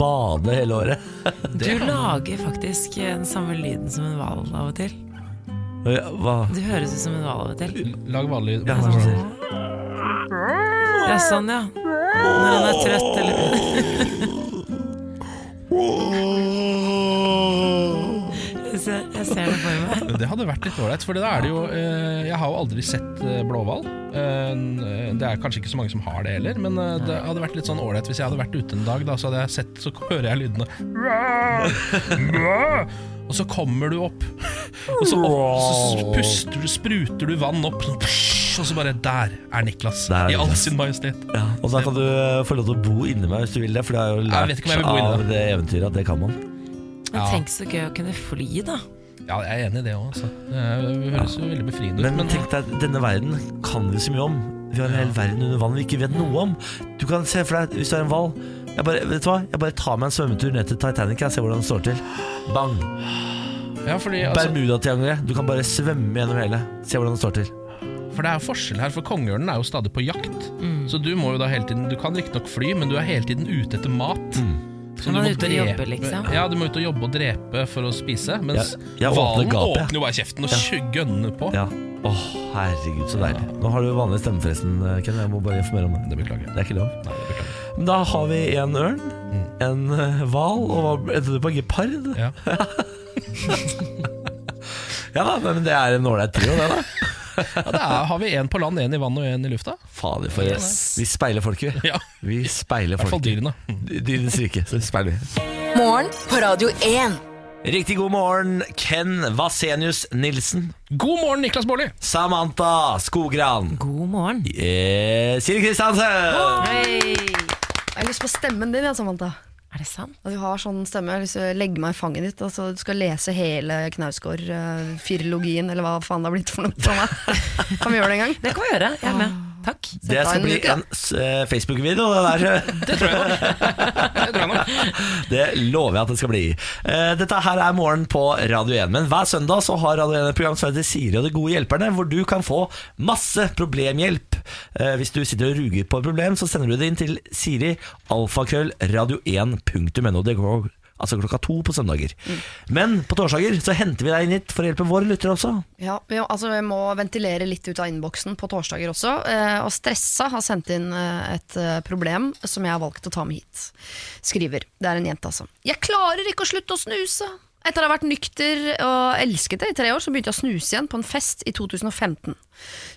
bade hele året. Du lager faktisk den samme lyden som en hval av og til. Hva? Du høres ut som en hval av og til. Lag hvallyd. Ja, skal? Ja, sånn, ja. Når han er trøtt eller Jeg ser, det for meg. Det hadde vært litt ålreit, for da er det jo eh, Jeg har jo aldri sett eh, blåhval. Eh, det er kanskje ikke så mange som har det heller, men det hadde vært litt sånn ålreit hvis jeg hadde vært ute en dag, da, så hadde jeg sett Så hører jeg lydene. Og så kommer du opp, og så, opp, så puster du, spruter du vann opp, sånn, og så bare Der er Niklas, Der er i all sin majestet. Ja, og da kan du få lov til å bo inni meg hvis du vil det, for det er jo Jeg lært vet ikke om jeg vil bo inni av det. det eventyret at det kan man. Men Ja. tenk så gøy å kunne fly, da. Ja, jeg er enig i det òg, altså. Det er- høres jo veldig befriende ut. Men tenk deg, denne verden kan vi så mye om. Vi har en hel verden under vann vi ikke vet noe om. Du kan se for deg, hvis du er en hval jeg bare, vet du hva? jeg bare tar meg en svømmetur ned til Titanic og ser hvordan det står til. Bang! ja, fordi, altså, Bermudatriangelet. Du kan bare svømme gjennom hele. Se hvordan det står til. For det er jo forskjell her, for kongeørnen er jo stadig på jakt. Mm. Så du må jo da hele tiden Du kan riktignok fly, men du er hele tiden ute etter mat. Så du må ut og jobbe, liksom. Ja, du må ut og jobbe og drepe for å spise. Mens Ja, hvalen åpner jo bare kjeften og Ja. gønner på. Ja. Åh, herregud, så deilig. Nå har du vanlig stemme, forresten, Ken. Jeg må bare informere om det. Det beklager. Det er ikke lov. Nei, det beklager. Men Da har vi en ørn, en eh, hval, og hva endte du på? Gepard? Ja. Ja da, men det er en ålreit trio, det, da. Ja, det er, har vi én på land, én i vann og én i lufta. Fader, for yes. Vi speiler folket, vi. Ja, Vi speiler I hvert fall dyrene. Dyrenes rike, så speiler vi. Morgen på Radio 1. Riktig god morgen, Ken Vasenius Nilsen. God morgen, Niklas Baarli! Samantha Skogran. God morgen. Yeah, Siri Kristiansen. Hey. Jeg har lyst på stemmen din, ja, Samantha. Er det sant? Og du har sånn stemme. Jeg har lyst til å legge meg i fanget ditt. Altså, du skal lese hele Knausgård-firologien, eller hva faen det har blitt for noe for meg. Kan vi gjøre det en gang? Det kan vi gjøre. Jeg er med. Takk. Det skal en bli uke, en eh, Facebook-video, det der. Det tror jeg nok. Det tror jeg nok. Det lover jeg at det skal bli. Eh, Dette her er Morgen på Radio 1. Men hver søndag så har Radio 1 et program som heter Siri og de gode hjelperne, hvor du kan få masse problemhjelp. Eh, Hvis du sitter og ruger på et problem, så sender du det inn til Siri alfakrøll radio1.no. Det går altså klokka to på søndager. Men på torsdager så henter vi deg inn hit for å hjelpe våre lyttere også. Ja, vi, altså, vi må ventilere litt ut av innboksen på torsdager også. Eh, og Stressa har sendt inn eh, et problem som jeg har valgt å ta med hit. Skriver. Det er en jente, altså. Jeg klarer ikke å slutte å snuse. Etter å ha vært nykter og elsket det i tre år, så begynte jeg å snuse igjen på en fest i 2015.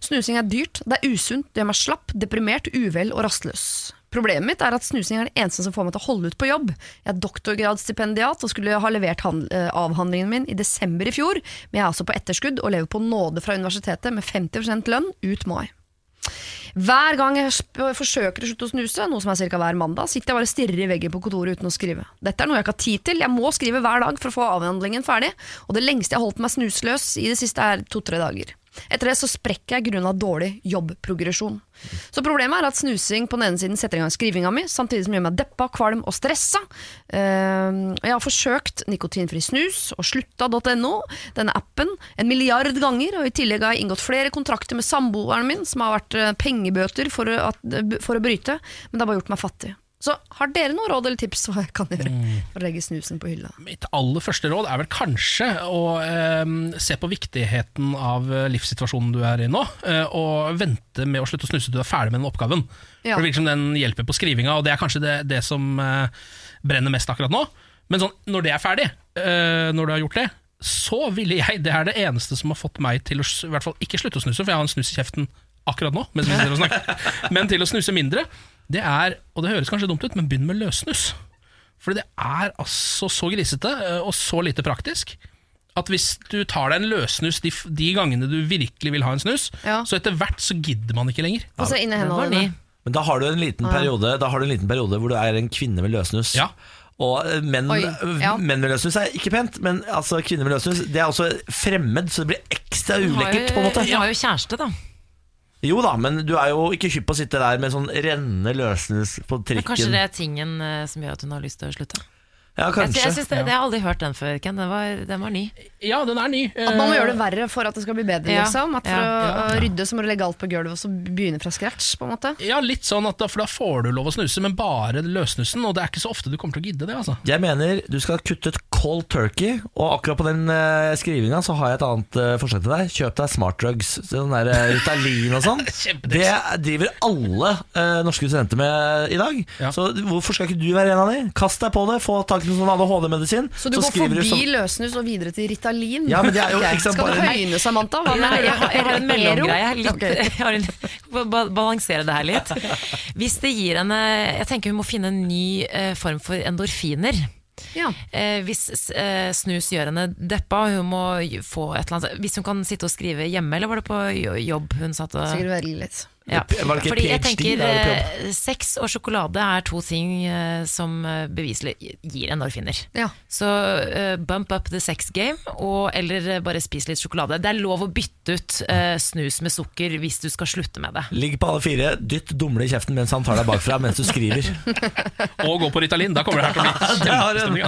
Snusing er dyrt, det er usunt, det gjør meg slapp, deprimert, uvel og rastløs. Problemet mitt er at snusing er det eneste som får meg til å holde ut på jobb. Jeg er doktorgradsstipendiat og skulle ha levert eh, avhandlingen min i desember i fjor, men jeg er altså på etterskudd og lever på nåde fra universitetet med 50% lønn ut mai. Hver gang jeg forsøker å slutte å snuse, noe som er ca. hver mandag, sitter jeg bare og stirrer i veggen på kontoret uten å skrive. Dette er noe jeg ikke har tid til, jeg må skrive hver dag for å få avhandlingen ferdig, og det lengste jeg har holdt meg snusløs i det siste er to-tre dager. Etter det så sprekker jeg grunnet dårlig jobbprogresjon. Så problemet er at snusing på den ene siden setter i gang skrivinga mi, samtidig som gjør meg deppa, kvalm og stressa. Ehm, jeg har forsøkt nikotinfri snus og slutta.no, denne appen, en milliard ganger, og i tillegg har jeg inngått flere kontrakter med samboeren min, som har vært eh, pengebøter for, å- for å bryte, men det har bare gjort meg fattig. Så har dere noen råd eller tips hva jeg kan gjøre for å legge snusen på hylla? Mitt aller første råd er vel kanskje å eh, se på viktigheten av eh, livssituasjonen du er i nå, eh, og vente med å slutte å snuse til du er ferdig med den oppgaven. Ja. For Det virker som den hjelper på skrivinga, og det er kanskje det, det som eh, brenner mest akkurat nå. Men sånn, når det er ferdig, eh, når du har gjort det, så ville jeg Det er det eneste som har fått meg til å i hvert fall ikke slutte å snuse, for jeg har en snus i kjeften akkurat nå, mens vi sitter og snakker. Men til å snuse mindre, det er, og det høres kanskje dumt ut, men begynn med løssnus. For det er altså så grisete eh, og så lite praktisk at hvis du tar deg en løssnus de, de gangene du virkelig vil ha en snus, Ja. så etter hvert så gidder man ikke lenger. Og så inn i hendene Men da har du en liten periode Da har du en liten periode hvor du er en kvinne med løsnus. Ja. Og eh, menn, Oi, ja. menn med løsnus er ikke pent, men altså kvinner med løsnus Det er også fremmed, så det blir ekstra ulekkert. Du på en måte hun har jo kjæreste, da. Jo da, men du er jo ikke hypp på å sitte der med sånn rennende løsnus på Men kanskje det er tingen eh, som gjør at hun har lyst til å slutte. Ja, kanskje. jeg, synes det, jeg har aldri hørt den før, Ken. Den var, den var ny. Ja, den er ny. At man må gjøre det verre for at det skal bli bedre, Ja. liksom. At for Ja. å Ja. rydde så må du legge alt på gulvet og så begynne fra scratch, på en måte. Ja, litt sånn at da, For da får du lov å snuse, men bare løsnusen. Og det er ikke så ofte du kommer til å gidde det. altså Jeg mener du skal kutte et cold turkey, og akkurat på den uh, skrivinga så har jeg et annet uh, forslag til deg. Kjøp deg smart drugs. Sånn der uh, Ritalin og sånn. Det driver alle uh, norske studenter med i dag. Ja. Så hvorfor skal ikke du være en av de? Kast deg på det, få tak i noen sånn ADHD-medisin. Så du går forbi som... løsnus og videre til Ritalin? Ja, men det er jo okay. Skal du høyne, Samantha? Hva med jeg, har, jeg har en mellomgreie. her, Litt, jeg har en, ba- ba- balansere det her litt. Hvis det gir henne Jeg tenker hun må finne en ny uh, form for endorfiner. Ja. Eh, hvis eh, snus gjør henne deppa, hun må få et eller annet Hvis hun kan sitte og skrive hjemme, eller var det på jobb hun satt og Sikkert veldig litt. Ja. Var det ikke Fordi jeg tenker er det eh, Sex og sjokolade er to ting eh, som eh, beviselig gir endorfiner. Ja. Så uh, bump up the sex game, og, eller bare spis litt sjokolade. Det er lov å bytte ut uh, snus med sukker hvis du skal slutte med det. Ligg på alle fire, dytt dumle i kjeften mens han tar deg bakfra mens du skriver. Og gå på Ritalin. Da kommer det her til å bli Det har en-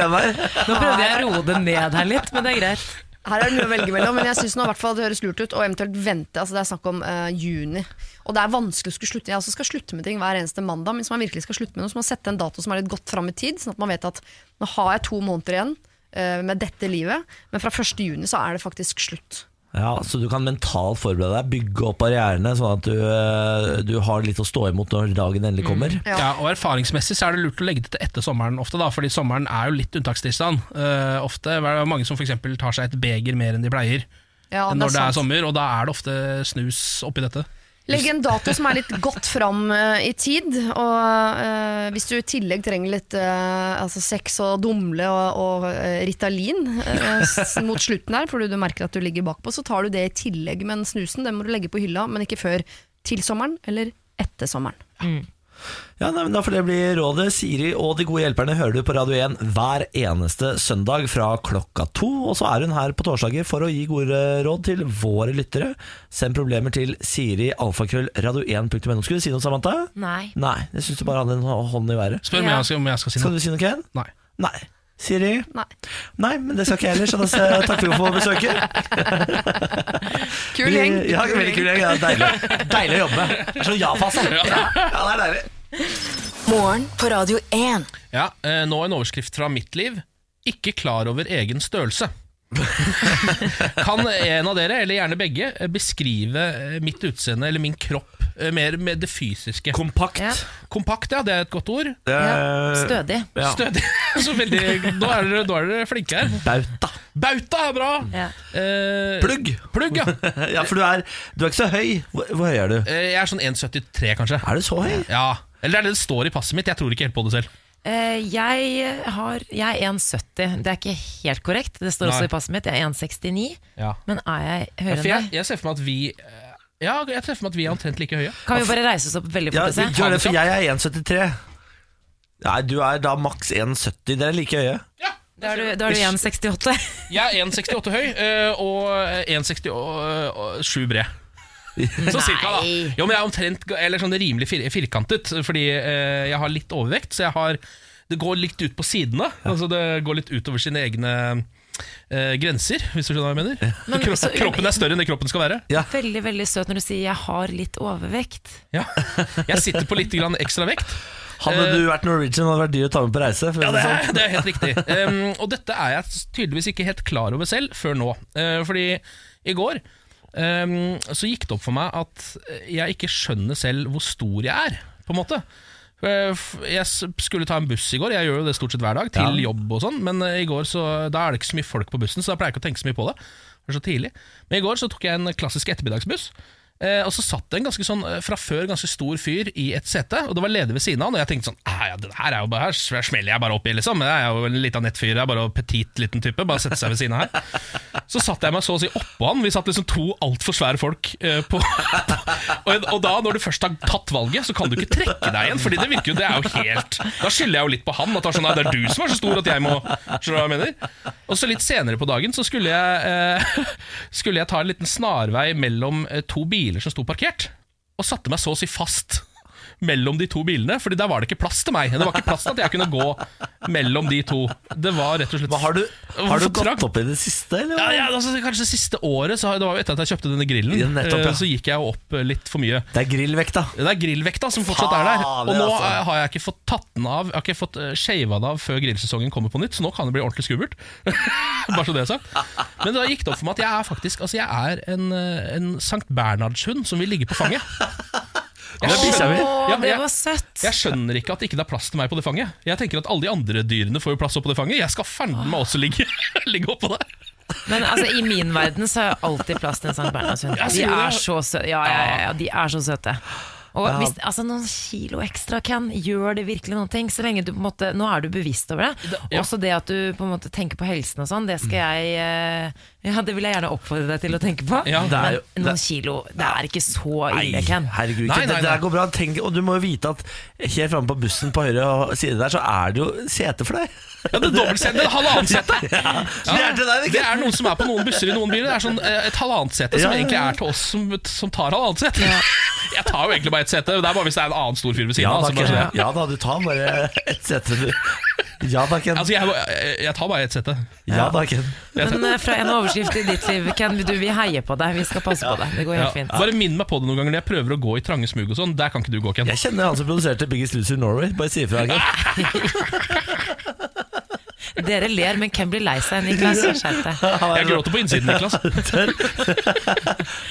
kjempestemning. Nå prøvde jeg å roe det ned her litt, men det er greit. Her er det mye å velge mellom, men jeg syns det høres lurt ut. Og eventuelt vente. altså Det er snakk om uh, juni. Og det er vanskelig å skulle slutte. Jeg også skal slutte med ting hver eneste mandag, men hvis man virkelig skal slutte med noe, så må man sette en dato som er litt godt fram i tid, sånn at man vet at nå har jeg to måneder igjen uh, med dette livet, men fra 1. juni så er det faktisk slutt. Ja, Så du kan mentalt forberede deg, bygge opp barrierene, sånn at du, eh, du har litt å stå imot når dagen endelig kommer. Ja. Ja, og Erfaringsmessig så er det lurt å legge det til etter sommeren ofte, da, fordi sommeren er jo litt unntakstilstand. Uh, ofte er det mange som f.eks. tar seg et beger mer enn de pleier Ja, når det er sant. sommer, og da er det ofte snus oppi dette. Legg en dato som er litt godt fram eh, i tid. Og eh, hvis du i tillegg trenger litt eh, altså sex og dumle og, og eh, Ritalin mot slutten her, fordi du merker at du ligger bakpå, så tar du det i tillegg. Men snusen den må du legge på hylla, men ikke før til sommeren eller etter sommeren. Ja, nei, men Da får det bli rådet. Siri og de gode hjelperne hører du på Radio 1 hver eneste søndag fra klokka to. Og så er hun her på torsdager for å gi gode råd til våre lyttere. Send problemer til Siri alfakrøll radio1.no. Skulle du si noe, Samantha? Nei. Nei, jeg syns du bare hadde en hånd i været. Spør om Ja. jeg skal, om jeg skal si noe. Skal du si noe, Ken? Nei. Nei. Siri? Nei. Nei, men det skal ikke jeg heller, så da takker vi for besøket. Kul gjeng. Ja, veldig kul gjeng. Ja, deilig. deilig å jobbe. Det er sånn ja-fase. Ja, ja, det er deilig. Morgen på Radio 1. Ja, eh, Nå en overskrift fra mitt liv. Ikke klar over egen størrelse. kan en av dere, eller gjerne begge, beskrive eh, mitt utseende eller min kropp Mer med det fysiske. Kompakt. Ja. Kompakt, ja, det er et godt ord. Ja, Eh, stødig. Ja. Stødig. Så veldig, nå er dere, nå er dere flinke her. Bauta. Bauta er bra! Ja. Eh, Plugg. Plugg, ja. Ja, for du er, du er ikke så høy. Hvor, hvor høy er du? Eh, Jeg er sånn 1,73 kanskje. Er du så høy? Ja, Eller det er det det står i passet mitt. Jeg tror ikke helt på det selv. Eh, jeg, har, jeg er 1,70. Det er ikke helt korrekt. Det står også i passet mitt. Jeg er 1,69. Ja. Men er jeg høyere enn jeg, deg? jeg ser for meg at vi eh, Ja, jeg treffer meg at vi er omtrent like høye. Kan vi bare reise oss opp veldig fort Ja, gjør det, for jeg er 1,73. Nei, du er da maks 1,70. Dere er like høye. Ja, Da er du, er du 1,68. Jeg er 1,68 høy eh, og 1,67 bred. Så cirka, da. Jo, men jeg er omtrent Eller sånn rimelig fir firkantet, fordi eh, jeg har litt overvekt. Så jeg har Det går litt ut på sidene. Altså Det går litt utover sine egne eh, grenser, hvis du skjønner hva jeg mener. Men Kro så- kroppen er større enn det kroppen skal være. Veldig veldig søt når du sier 'jeg har litt overvekt'. Ja. Jeg sitter på litt grann ekstra vekt. Hadde du vært Norwegian, hadde det vært dyr å ta med på reise. For å Ja, si det det er, sånn. det er helt riktig. Um, og dette er jeg tydeligvis ikke helt klar over selv før nå. Uh, fordi i går um, så gikk det opp for meg at jeg ikke skjønner selv hvor stor jeg er, på en måte. F- Jeg skulle ta en buss i går, jeg gjør jo det stort sett hver dag, til Ja. jobb og sånn, men uh, i går så, da er det ikke så mye folk på bussen, så da pleier jeg ikke å tenke så mye på det. Det er så tidlig. Men i går så tok jeg en klassisk ettermiddagsbuss. Eh, og så satt det en ganske sånn eh, fra før ganske stor fyr i et sete, og det var ledig ved siden av han. Og jeg tenkte sånn «Ah, ja, det her er jo bare, her smeller jeg bare opp i, liksom. Jeg er jo en liten nettfyr, jeg er bare petit liten type. Bare sette seg ved siden av her. Så satte jeg meg så å si oppå han. Vi satt liksom to altfor svære folk eh, på og, og da, når du først har tatt valget, så kan du ikke trekke deg igjen. Fordi det virker jo, det er jo helt Da skylder jeg jo litt på han. At det er sånn, det er du som er så stor at jeg må Skjønner du hva jeg mener? Og så litt senere på dagen så skulle jeg eh, Skulle jeg ta en liten snarvei mellom eh, to biler som sto parkert. Og satte meg så å si fast mellom de to bilene, Fordi der var det ikke plass til meg. Det var ikke plass til at jeg kunne gå mellom de to. Det var rett og slett Men har du, har du gått opp i det siste, eller? Ja, ja, altså, kanskje siste året, så det var jo etter at jeg kjøpte denne grillen, Ja, nettopp, ja. eh, så gikk jeg opp eh, litt for mye. Det er grillvekta. Det er grillvekta som fortsatt er der. Og nå altså. eh, har jeg ikke fått tatt den av Jeg har ikke fått uh, shava den av før grillsesongen kommer på nytt, så nå kan det bli ordentlig skummelt. Bare så det er sagt. Men da gikk det opp for meg at jeg er faktisk Altså jeg er en, eh, en Sankt Bernhardshund som vil ligge på fanget. Det er bikkja mi. Ja, det var søtt! Jeg skjønner ikke at ikke det er plass til meg på det fanget. Jeg tenker at Alle de andre dyrene får jo plass oppå det fanget. Jeg skal fanden meg også ligge, ligge oppå der. Men altså, i min verden så er alltid plass til en Sankt Bernhardshund. De er så søte. Ja, ja, ja, ja, de er så søte. Og hvis, altså Noen kilo ekstra, Ken, gjør det virkelig noen ting? Så lenge du på en måte Nå er du bevisst over det. Også det at du på en måte tenker på helsen og sånn, det skal jeg eh, Ja, det vil jeg gjerne oppfordre deg til å tenke på. Ja, det er jo- Men noen kilo, det er ikke så ille, Ken. herregud. Ikke. Nei, nei, Det, det nei. her går bra. Tenk, og du må jo vite at helt framme på bussen på høyre side der, så er det jo sete for deg. Ja, det er dobbeltsete. Det er halvannet sete. Ja, det er til deg, Det ikke? er noen som er på noen busser i noen biler. Det er sånn eh, et halvannet sete som Ja, ja, ja. egentlig er til oss som, som tar halvannet sete. Jeg tar jo egentlig bare ett sete. Det er bare hvis det er en annen stor fyr ved siden Ja av. da, så bare Ken. sånn, ja da, du tar bare ett sete. du. Ja da, Ken. Altså, jeg, jeg, tar bare ett sette Ja da, Ken. Men eh, fra en overskrift i ditt liv, Ken, du, vi heier på deg. Vi skal passe på deg. Det går Ja. helt fint. Bare minn meg på det noen ganger når jeg prøver å gå i trange smug og sånn. Der kan ikke du gå, Ken. Jeg kjenner han som produserte Biggest Loser Norway. Bare si ifra. Ken. Dere ler, men Ken blir lei seg. Niklas, skjerp deg. Jeg gråter på innsiden, Niklas. Det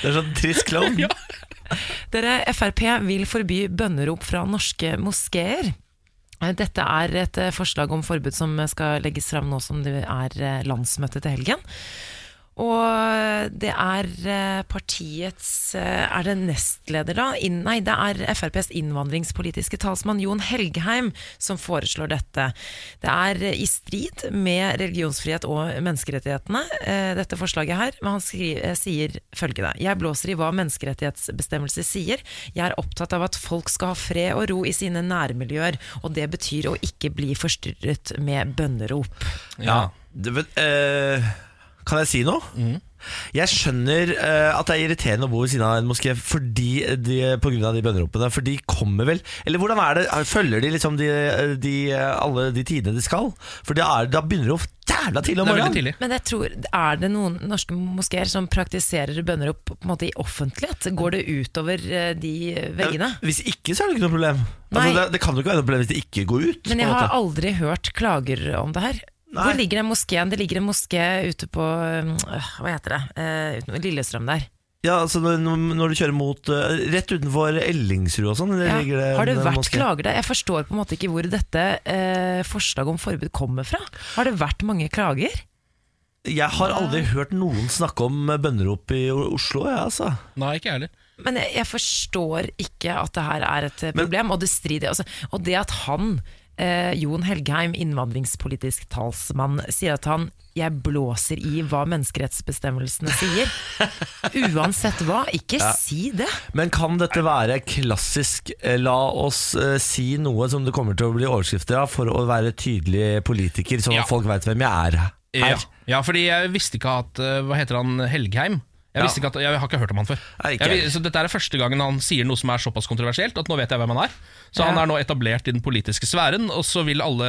er sånn trist klovn. Ja. Dere, Frp vil forby bønnerop fra norske moskeer. Eh, Dette er et eh, forslag om forbud som skal legges fram nå som det er eh, landsmøte til helgen. Og det er eh, partiets eh, Er det nestleder, da? Nei, det er FrPs innvandringspolitiske talsmann Jon Helgheim som foreslår dette. Det er i strid med religionsfrihet og menneskerettighetene, eh, dette forslaget her. Men han skri, eh, sier følgende. Jeg blåser i hva menneskerettighetsbestemmelser sier. Jeg er opptatt av at folk skal ha fred og ro i sine nærmiljøer, og det betyr å ikke bli forstyrret med bønnerop. Ja. det vet, eh, kan jeg si noe? Mm. Jeg skjønner uh, at det er irriterende å bo ved siden av en moské fordi de, på grunn av de bønneropene. For de kommer vel Eller hvordan er det? Følger de liksom de, de, alle de tidene de skal? For det er, da begynner det jo jævla tidlig om morgenen. Men jeg tror, er det noen norske moskeer som praktiserer bønnerop på en måte i offentlighet? Går det utover eh, de veggene? Hvis ikke, så er det ikke noe problem. Altså, det, det kan jo ikke være noe problem hvis det ikke går ut. Men jeg har aldri hørt klager om det her. Nei. Hvor ligger den moskeen? Det ligger en moské ute på øh, Hva heter det? Uh, uten- Lillestrøm der. Ja, altså når, når du kjører mot uh, Rett utenfor Ellingsrud og sånn Ja. ligger det Har det vært moské. klager der? Jeg forstår på en måte ikke hvor dette uh, forslaget om forbud kommer fra. Har det vært mange klager? Jeg har aldri hørt noen snakke om bønnerop i Oslo, jeg, altså. Nei, ikke heller. Men jeg, jeg forstår ikke at det her er et problem, Men- og det strider altså, Og det at han, eh, Jon Helgheim, innvandringspolitisk talsmann, sier at han jeg blåser i hva menneskerettsbestemmelsene sier. Uansett hva, ikke si det. Men kan dette være klassisk eh, La oss eh, si noe som det kommer til å bli overskrifter av, for å være tydelig politiker, sånn Ja. at folk veit hvem jeg er her? Ja, ja, fordi jeg visste ikke at eh, Hva heter han? Helgheim? Jeg, visste ikke at, jeg har ikke hørt om han før. Nei, ikke jeg, så Dette er første gangen han sier noe som er såpass kontroversielt at nå vet jeg hvem han er. Så Ja. han er nå etablert i den politiske sfæren, og så vil alle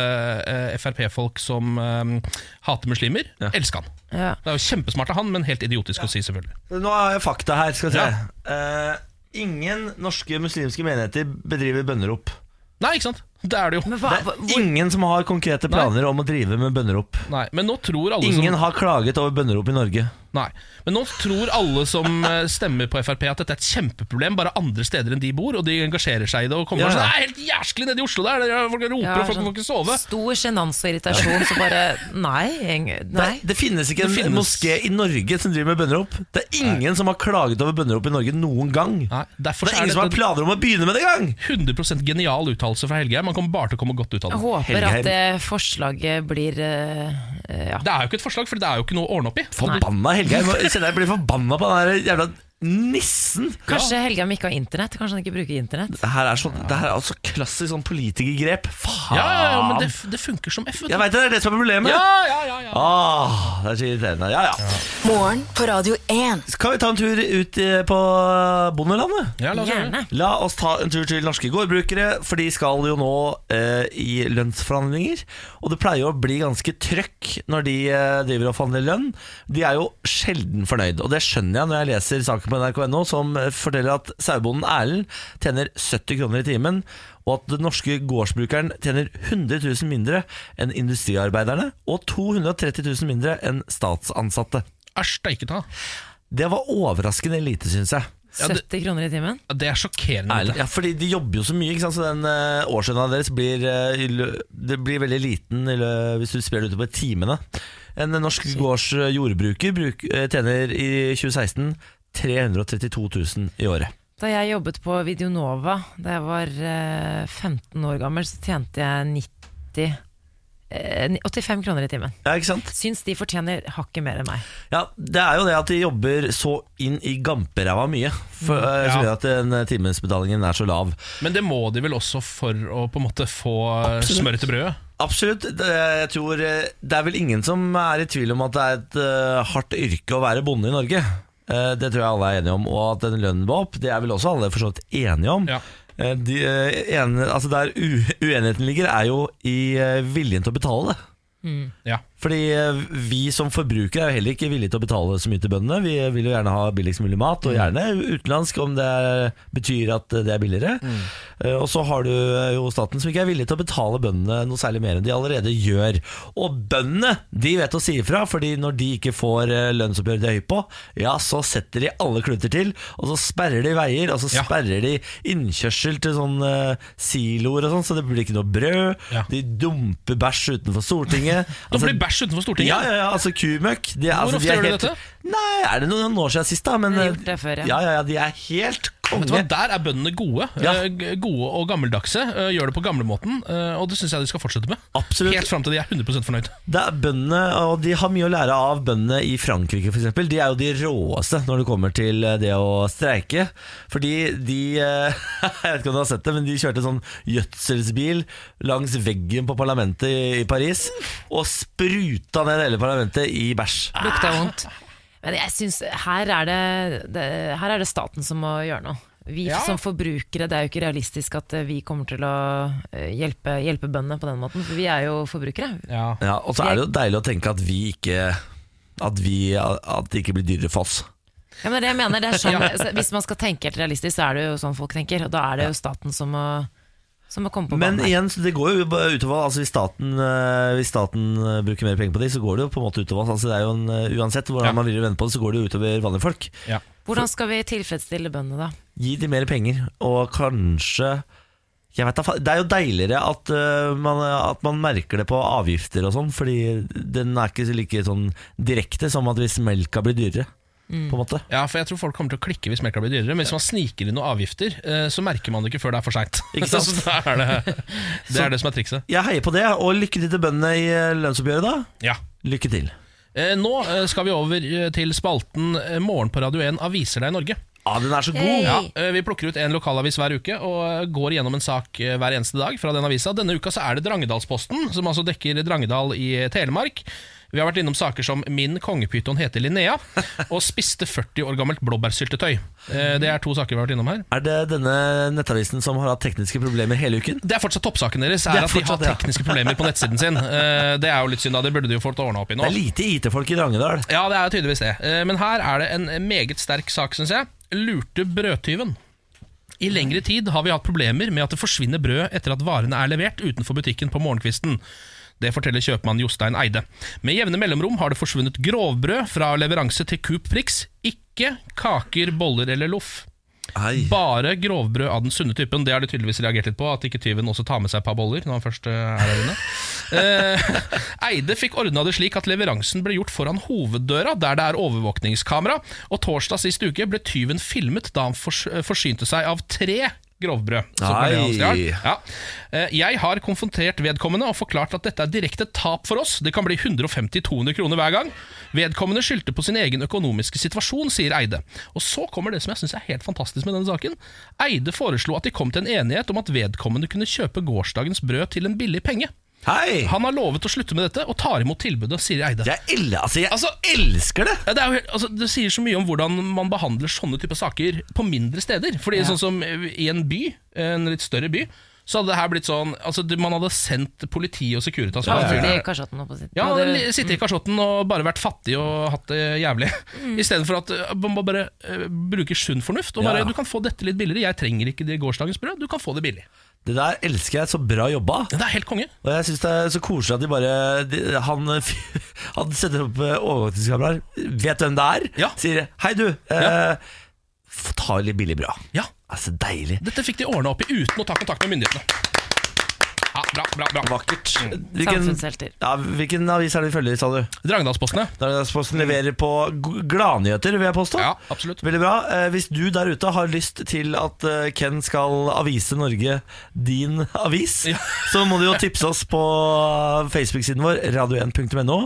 eh, Frp-folk som eh, hater muslimer, elske han. Ja. Det er jo kjempesmart av han, men helt idiotisk å si, selvfølgelig. Nå har jeg fakta her. skal vi se Ja. Eh, Ingen norske muslimske menigheter bedriver bønnerop. Nei, ikke sant? Det er det jo. Men hva, Det hva, er hvor, ingen som har konkrete planer om å drive med bønnerop. Nei, Men nå tror alle Ingen som har klaget over bønnerop i Norge. Nei, men nå tror alle som eh, stemmer på Frp at dette er et kjempeproblem bare andre steder enn de bor, og de engasjerer seg i det og kommer Ja. og sier det er helt jæsklig nede i Oslo der, folk roper Ja, og folk sånn får ikke sove. Stor sjenanse og irritasjon, så bare Nei. nei. Det, det finnes ikke en finnes- moské i Norge som driver med bønnerop. Det er ingen som har klaget over bønnerop i Norge noen gang. Nei, det er er ingen som har planer om å begynne med det engang! 100% genial uttalelse fra Helgeheim. Man kommer bare til å komme godt ut av Jeg håper Helgheim. at det forslaget blir eh, ja. Det er jo ikke et forslag, for det er jo ikke noe å ordne opp i. Forbanna Helgeheim. Jeg blir forbanna på den jævla nissen. Kanskje Helgheim ikke har internett? Kanskje han ikke bruker internett? Det her er, sånn, det her er altså klassisk sånn politikergrep. Faen! Ja, ja, ja, men det, det funker som F. Jeg veit det, det er det som er problemet. Ja, ja, ja, ja. Åh, det er så irriterende. Ja, ja. Morgen på Radio 1. Skal vi ta en tur ut eh, på bondelandet? ja la oss gjøre. Gjerne. La oss ta en tur til norske gårdbrukere, for de skal jo nå eh, i lønnsforhandlinger. Og det pleier å bli ganske trøkk når de eh, driver og forhandler lønn. De er jo sjelden fornøyd, og det skjønner jeg når jeg leser saken på nrk.no som forteller at sauebonden Erlend tjener 70 kroner i timen, og at den norske gårdsbrukeren tjener 100 000 mindre enn industriarbeiderne, og 230 000 mindre enn statsansatte. Æsj, steike ta. Det var overraskende lite, syns jeg. 70 kroner i timen? Det er sjokkerende. Ærlig. Ja, fordi de jobber jo så mye, ikke sant? så den uh, årslønna deres blir, uh, det blir veldig liten uh, hvis du sprer det utover timene. En norsk gårds eh, jordbruker bruk, tjener i 2016 332 000 i året. Da jeg jobbet på Videonova da jeg var eh, 15 år gammel, så tjente jeg 90 eh, 85 kroner i timen. Ja, ikke sant? Syns de fortjener hakket mer enn meg. Ja, Det er jo det at de jobber så inn i gamperæva mye, for, eh, som Ja. gjør at den eh, timesbetalingen er så lav. Men det må de vel også for å på en måte få Absolutt. smør til brødet? Absolutt. Det, jeg tror, eh, det er vel ingen som er i tvil om at det er et eh, hardt yrke å være bonde i Norge. Eh, det tror jeg alle er enige om. Og at den lønnen var opp, det er vel også alle for så vidt enige om. Ja. Eh, de, en, altså Der uenigheten ligger, er jo i eh, viljen til å betale det. Ja. Fordi eh, vi som forbrukere er jo heller ikke villige til å betale så mye til bøndene. Vi vil jo gjerne ha billigst mulig mat, og gjerne utenlandsk om det er, betyr at det er billigere. Mm. Og så har du eh, jo staten som ikke er villig til å betale bøndene noe særlig mer enn de allerede gjør. Og bøndene de vet å si ifra, fordi når de ikke får lønnsoppgjør lønnsoppgjøret de er høy på, ja, så setter de alle kluter til, og så sperrer de veier, og så Ja. sperrer de innkjørsel til sånne eh, siloer og sånn, så det blir ikke noe brød. Ja. De dumper bæsj utenfor Stortinget. Blir bæsj utenfor Stortinget? Ja, ja, ja, altså kumøkk. De, Hvor altså, ofte de gjør du helt- dette? Nei, er det noen år siden sist, da? Men, Jeg har gjort det før, ja. ja. Ja, ja, de er helt konge. Der er bøndene gode. Ja. Eh, Gode og gammeldagse. eh, Gjør det på gamlemåten, eh, og det syns jeg de skal fortsette med. Absolutt. Helt fram til de er 100 fornøyd. Det er bøndene, og de har mye å lære av bøndene i Frankrike f.eks. De er jo de råeste når det kommer til det å streike. Fordi de Jeg vet ikke om du har sett det, men de kjørte sånn gjødselsbil langs veggen på parlamentet i- i Paris og spruta ned hele parlamentet i bæsj. Lukta vondt. Men jeg synes her er det, det, her er det staten som må gjøre noe. Vi Ja. som forbrukere, det er jo ikke realistisk at eh, vi kommer til å eh, hjelpe, hjelpe bøndene på den måten, for vi er jo forbrukere. Ja. Ja, Og så er det jo deilig å tenke at vi ikke At, vi, at det ikke blir dyrere for oss. Ja, men det jeg mener, det er sånn, så Hvis man skal tenke helt realistisk, så er det jo sånn folk tenker. Og da er det jo staten som må, Men banen. igjen, så det går jo utover altså Hvis staten, eh, hvis staten eh, bruker mer penger på det, så går det jo på en måte utover. Altså det er jo en, eh, Uansett hvordan Ja. man vil vende på det, så går det jo utover vanlige folk. Ja. Hvordan skal vi tilfredsstille bøndene, da? Gi de mer penger, og kanskje jeg vet Det er jo deiligere at, man, at man merker det på avgifter og sånn, fordi den er ikke like sånn direkte som at hvis melka blir dyrere. På en måte Ja, for jeg tror folk kommer til å klikke hvis melka blir dyrere. Men hvis man sniker inn noen avgifter, eh, så merker man det ikke før det er for seint. Så da er det, det er det som er trikset. Jeg heier på det, og lykke til til bøndene i øh, lønnsoppgjøret, da. Ja. Lykke til. Eh, Nå eh, skal vi over eh, til spalten eh, Morgen på Radio 1 aviser deg i Norge. Ja, den er så god! Hey. Ja, eh, Vi plukker ut en lokalavis hver uke og eh, går gjennom en sak eh, hver eneste dag fra den avisa. Denne uka så er det Drangedalsposten, som altså dekker Drangedal i eh, Telemark. Vi har vært innom saker som 'Min kongepyton heter Linnea' og 'Spiste 40 år gammelt blåbærsyltetøy'. Eh, Det er to saker vi har vært innom her. Er det denne nettavisen som har hatt tekniske problemer hele uken? Det er fortsatt toppsaken deres. Er er at De har tekniske problemer på nettsiden sin. Eh, Det er jo litt synd, da. Det burde de jo fått ordna opp i nå. Det er lite IT-folk i Drangedal. Ja, det er tydeligvis det. Eh, Men her er det en meget sterk sak, syns jeg. Lurte brødtyven. I lengre tid har vi hatt problemer med at det forsvinner brød etter at varene er levert utenfor butikken på morgenkvisten. Det forteller kjøpmann Jostein Eide. Med jevne mellomrom har det forsvunnet grovbrød fra leveranse til Coop Prix. Ikke kaker, boller eller loff. Ei. Bare grovbrød av den sunne typen. Det har de tydeligvis reagert litt på. At ikke tyven også tar med seg et par boller når han først eh, er der inne. Eh, Eide fikk ordna det slik at leveransen ble gjort foran hoveddøra, der det er overvåkningskamera. Og torsdag sist uke ble tyven filmet da han forsynte seg av tre grovbrød. Så Nei. det han Ja. Eh, Jeg har konfrontert vedkommende og forklart at dette er direkte tap for oss. Det kan bli 150-200 kroner hver gang. Vedkommende skyldte på sin egen økonomiske situasjon, sier Eide. Og så kommer det som jeg syns er helt fantastisk med denne saken. Eide foreslo at de kom til en enighet om at vedkommende kunne kjøpe gårsdagens brød til en billig penge. Hei! Han har lovet å slutte med dette og tar imot tilbudet, sier Eide. Er ille, altså. Jeg Altså, elsker det! Ja, det, er jo, altså, det sier så mye om hvordan man behandler sånne typer saker på mindre steder. Fordi sånn som i en by, en litt større by, så hadde det her blitt sånn altså, Man hadde sendt politi og Securitas ja, Ja, ja. er kasjotten. Ja, det- sitte i kasjotten og bare vært fattig og hatt det jævlig. Istedenfor at uh, man bare uh, bruker sunn fornuft. Og bare, ja. Du kan få dette litt billigere. Jeg trenger ikke det gårsdagens brød. Du kan få det billig. Det der elsker jeg. Så bra jobba. Det er helt konge. Og jeg synes det er så koselig at de bare de, Han, han setter opp eh, overvåkningskameraer, vet hvem det er, Ja. sier 'hei, du, eh, Ja. ta litt billig bra. Ja, Altså, deilig. Dette fikk de ordna opp i uten å ta kontakt med myndighetene. Ja, bra, bra, bra. Vakkert. Hvilken, Samfunnshelter. ja, hvilken avis er det vi følger, sa du? Drangedalspostene. Drangedalsposten leverer på g- gladnyheter, vil jeg påstå. Ja, absolutt. Veldig bra. Eh, hvis du der ute har lyst til at eh, Ken skal avise Norge din avis, så må du jo tipse oss på Facebook-siden vår, radio1.no.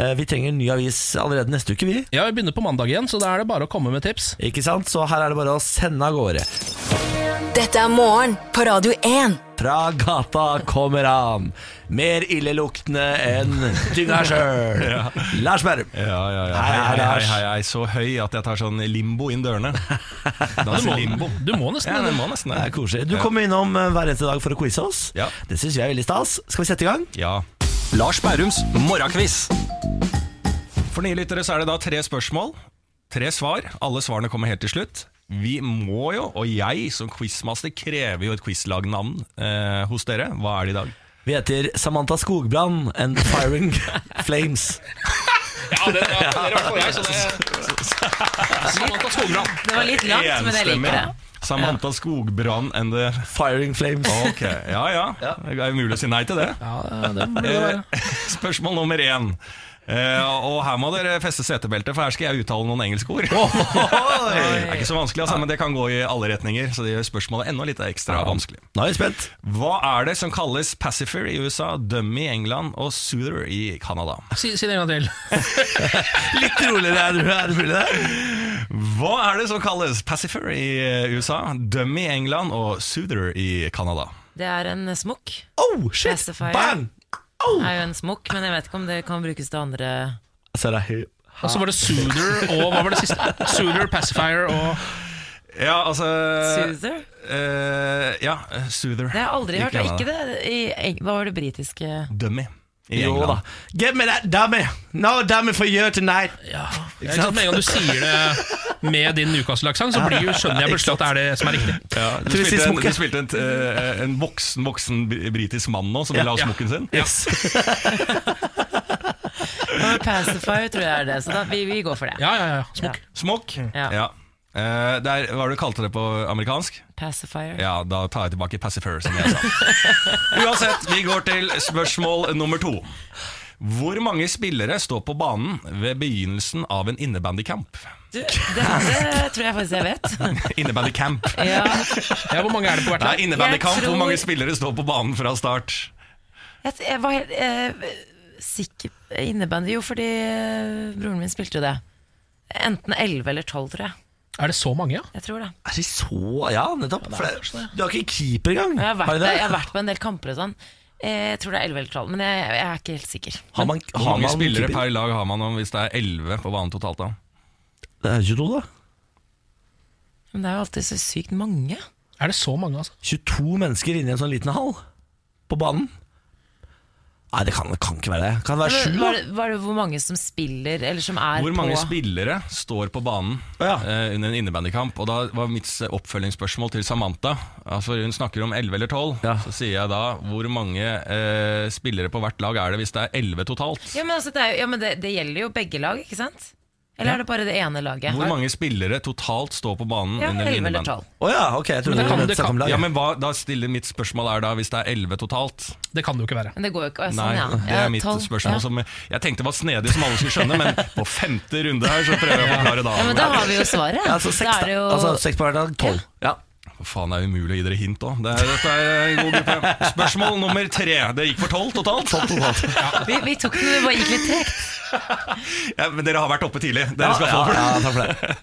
Eh, vi trenger en ny avis allerede neste uke, vi. Ja, Vi begynner på mandag igjen, så da er det bare å komme med tips. Ikke sant? Så her er det bare å sende av gårde. Dette er morgen på Radio 1. Fra gata kommer han, mer illeluktende enn dynga sjøl. Lars Berrum. Ja, ja, ja. Hei, Hei, hei, hei, hei. Så høy at jeg tar sånn limbo inn dørene. Du Danser må, limbo. du må nesten Ja, det. det må nesten Det er koselig. Du kommer innom eh, hver eneste dag for å quize oss. Ja. Det syns jeg er veldig stas. Skal vi sette i gang? Ja. Lars Bærums morgenkviss. For nye lyttere så er det da tre spørsmål. Tre svar. Alle svarene kommer helt til slutt. Vi må jo, og jeg som quizmaster krever jo et quizlagnavn eh, hos dere. Hva er det i dag? Vi heter Samantha Skogbrann and Firing Flames. Ja, det, er i hvert fall jeg, så det Samantha. Det var litt langt, men jeg liker det. Samantha Skogbrann and the Firing Flames. Ok, ja ja. Det er mulig å si nei til det. Ja, det det. Eh, Spørsmål nummer én. Eh, og her må dere feste setebeltet, for her skal jeg uttale noen engelske ord. Det er ikke så vanskelig, altså, men det kan gå i alle retninger, så det gjør spørsmålet enda litt ekstra vanskelig. Nå er jeg spent. Hva er det som kalles pacifer i USA, dummy i England og soother i Canada? Si, si det en gang til. Litt roligere, er det, er det mulig det? Hva er det som kalles pacifer i USA, dummy i England og soother i Canada? Det er en smokk. Oh, shit! Pacifier. Bang! Er jo en smokk, men jeg vet ikke om det kan brukes til andre Så er høy- Og så var det Soother og hva var det siste? Soother, Pacifier og Ja, altså Soother? eh, Ja, soother. Det har jeg aldri hørt. og Ikke det i, eng- Hva var det britiske Dummy i Jo da. Get me that dummy! No dummy for you tonight! ja, ikke sant? Med en gang du sier det med din Newcastle-aksent, så blir, jo- skjønner jeg plutselig at det er det som er riktig. Ja, du, spilte en, du spilte en, eh, en voksen, voksen britisk mann nå som ville ha smokken sin. Yes. Pacifier tror jeg er det, så da, vi, vi går for det. Ja, ja, ja. Smokk. Smokk? Ja. Ja. der, er, hva var det du kalte det på amerikansk? Pacifier. Ja, da tar jeg tilbake pacifier, som jeg sa. Uansett, vi går til spørsmål nummer to. Hvor mange spillere står på banen ved begynnelsen av en innebandycamp? Det, det tror jeg faktisk jeg vet. Innebandycamp. Ja. Ja, Hvor mange er det på hvert lag? innebandykamp. Tror- Hvor mange spillere står på banen fra start? Jeg, jeg var helt eh, sikker innebandy, jo, fordi eh, broren min spilte jo det. Enten 11 eller 12, tror jeg. Er det så mange, ja? Jeg tror det. Er det så Ja, nettopp. Ja, det, du har ikke keeper engang. Jeg har Har vært, har det? jeg har vært på en del kamper og sånn. Eh, Jeg tror det er 11 eller 12, men jeg, jeg er ikke helt sikker. Har man, Hvor mange man spillere keeper? per lag har man om hvis det er 11 på banen totalt? da? Det er 22, da. Men det er jo alltid så sykt mange. Er det så mange, altså? 22 mennesker inni en sånn liten hall på banen. Nei, det kan, det kan ikke være det. Kan det være sju? Var det, var det hvor mange som spiller, eller som er Hvor mange på spillere står på banen Ja. uh, under en innebandykamp? Og da var mitt oppfølgingsspørsmål til Samantha Altså Hun snakker om 11 eller 12. Ja. Så sier jeg da hvor mange uh, spillere på hvert lag er det hvis det er 11 totalt? Ja, men, altså, det, er, ja, men det, det gjelder jo begge lag, ikke sant? Eller er det bare det ene laget? Hvor mange spillere totalt står på banen Ja, under en 11 eller innebandy? 12. Å ja, ok. Jeg trodde det det kan- det kan- lag. Ja, Ja, men hva, da stiller Mitt spørsmål er da hvis det er 11 totalt? Det kan det jo ikke være. Men det går jo ikke sånn, Nei, ja. det Ja, er mitt 12, spørsmål ja. som jeg tenkte var snedig, som alle skulle skjønne, men på femte runde her så prøver jeg å forklare da. Ja, men da har vi jo svaret. Ja, altså seks, da er det jo Altså seks på hver dag, Tolv. Ja. Faen, det er umulig å gi dere hint òg. Det er- Dette er en god gruppe. Spørsmål nummer tre. Det gikk for tolv totalt. vi, vi tok den, det bare gikk litt tregt. Ja, men dere har vært oppe tidlig. Dere Ja, skal ja, få for det.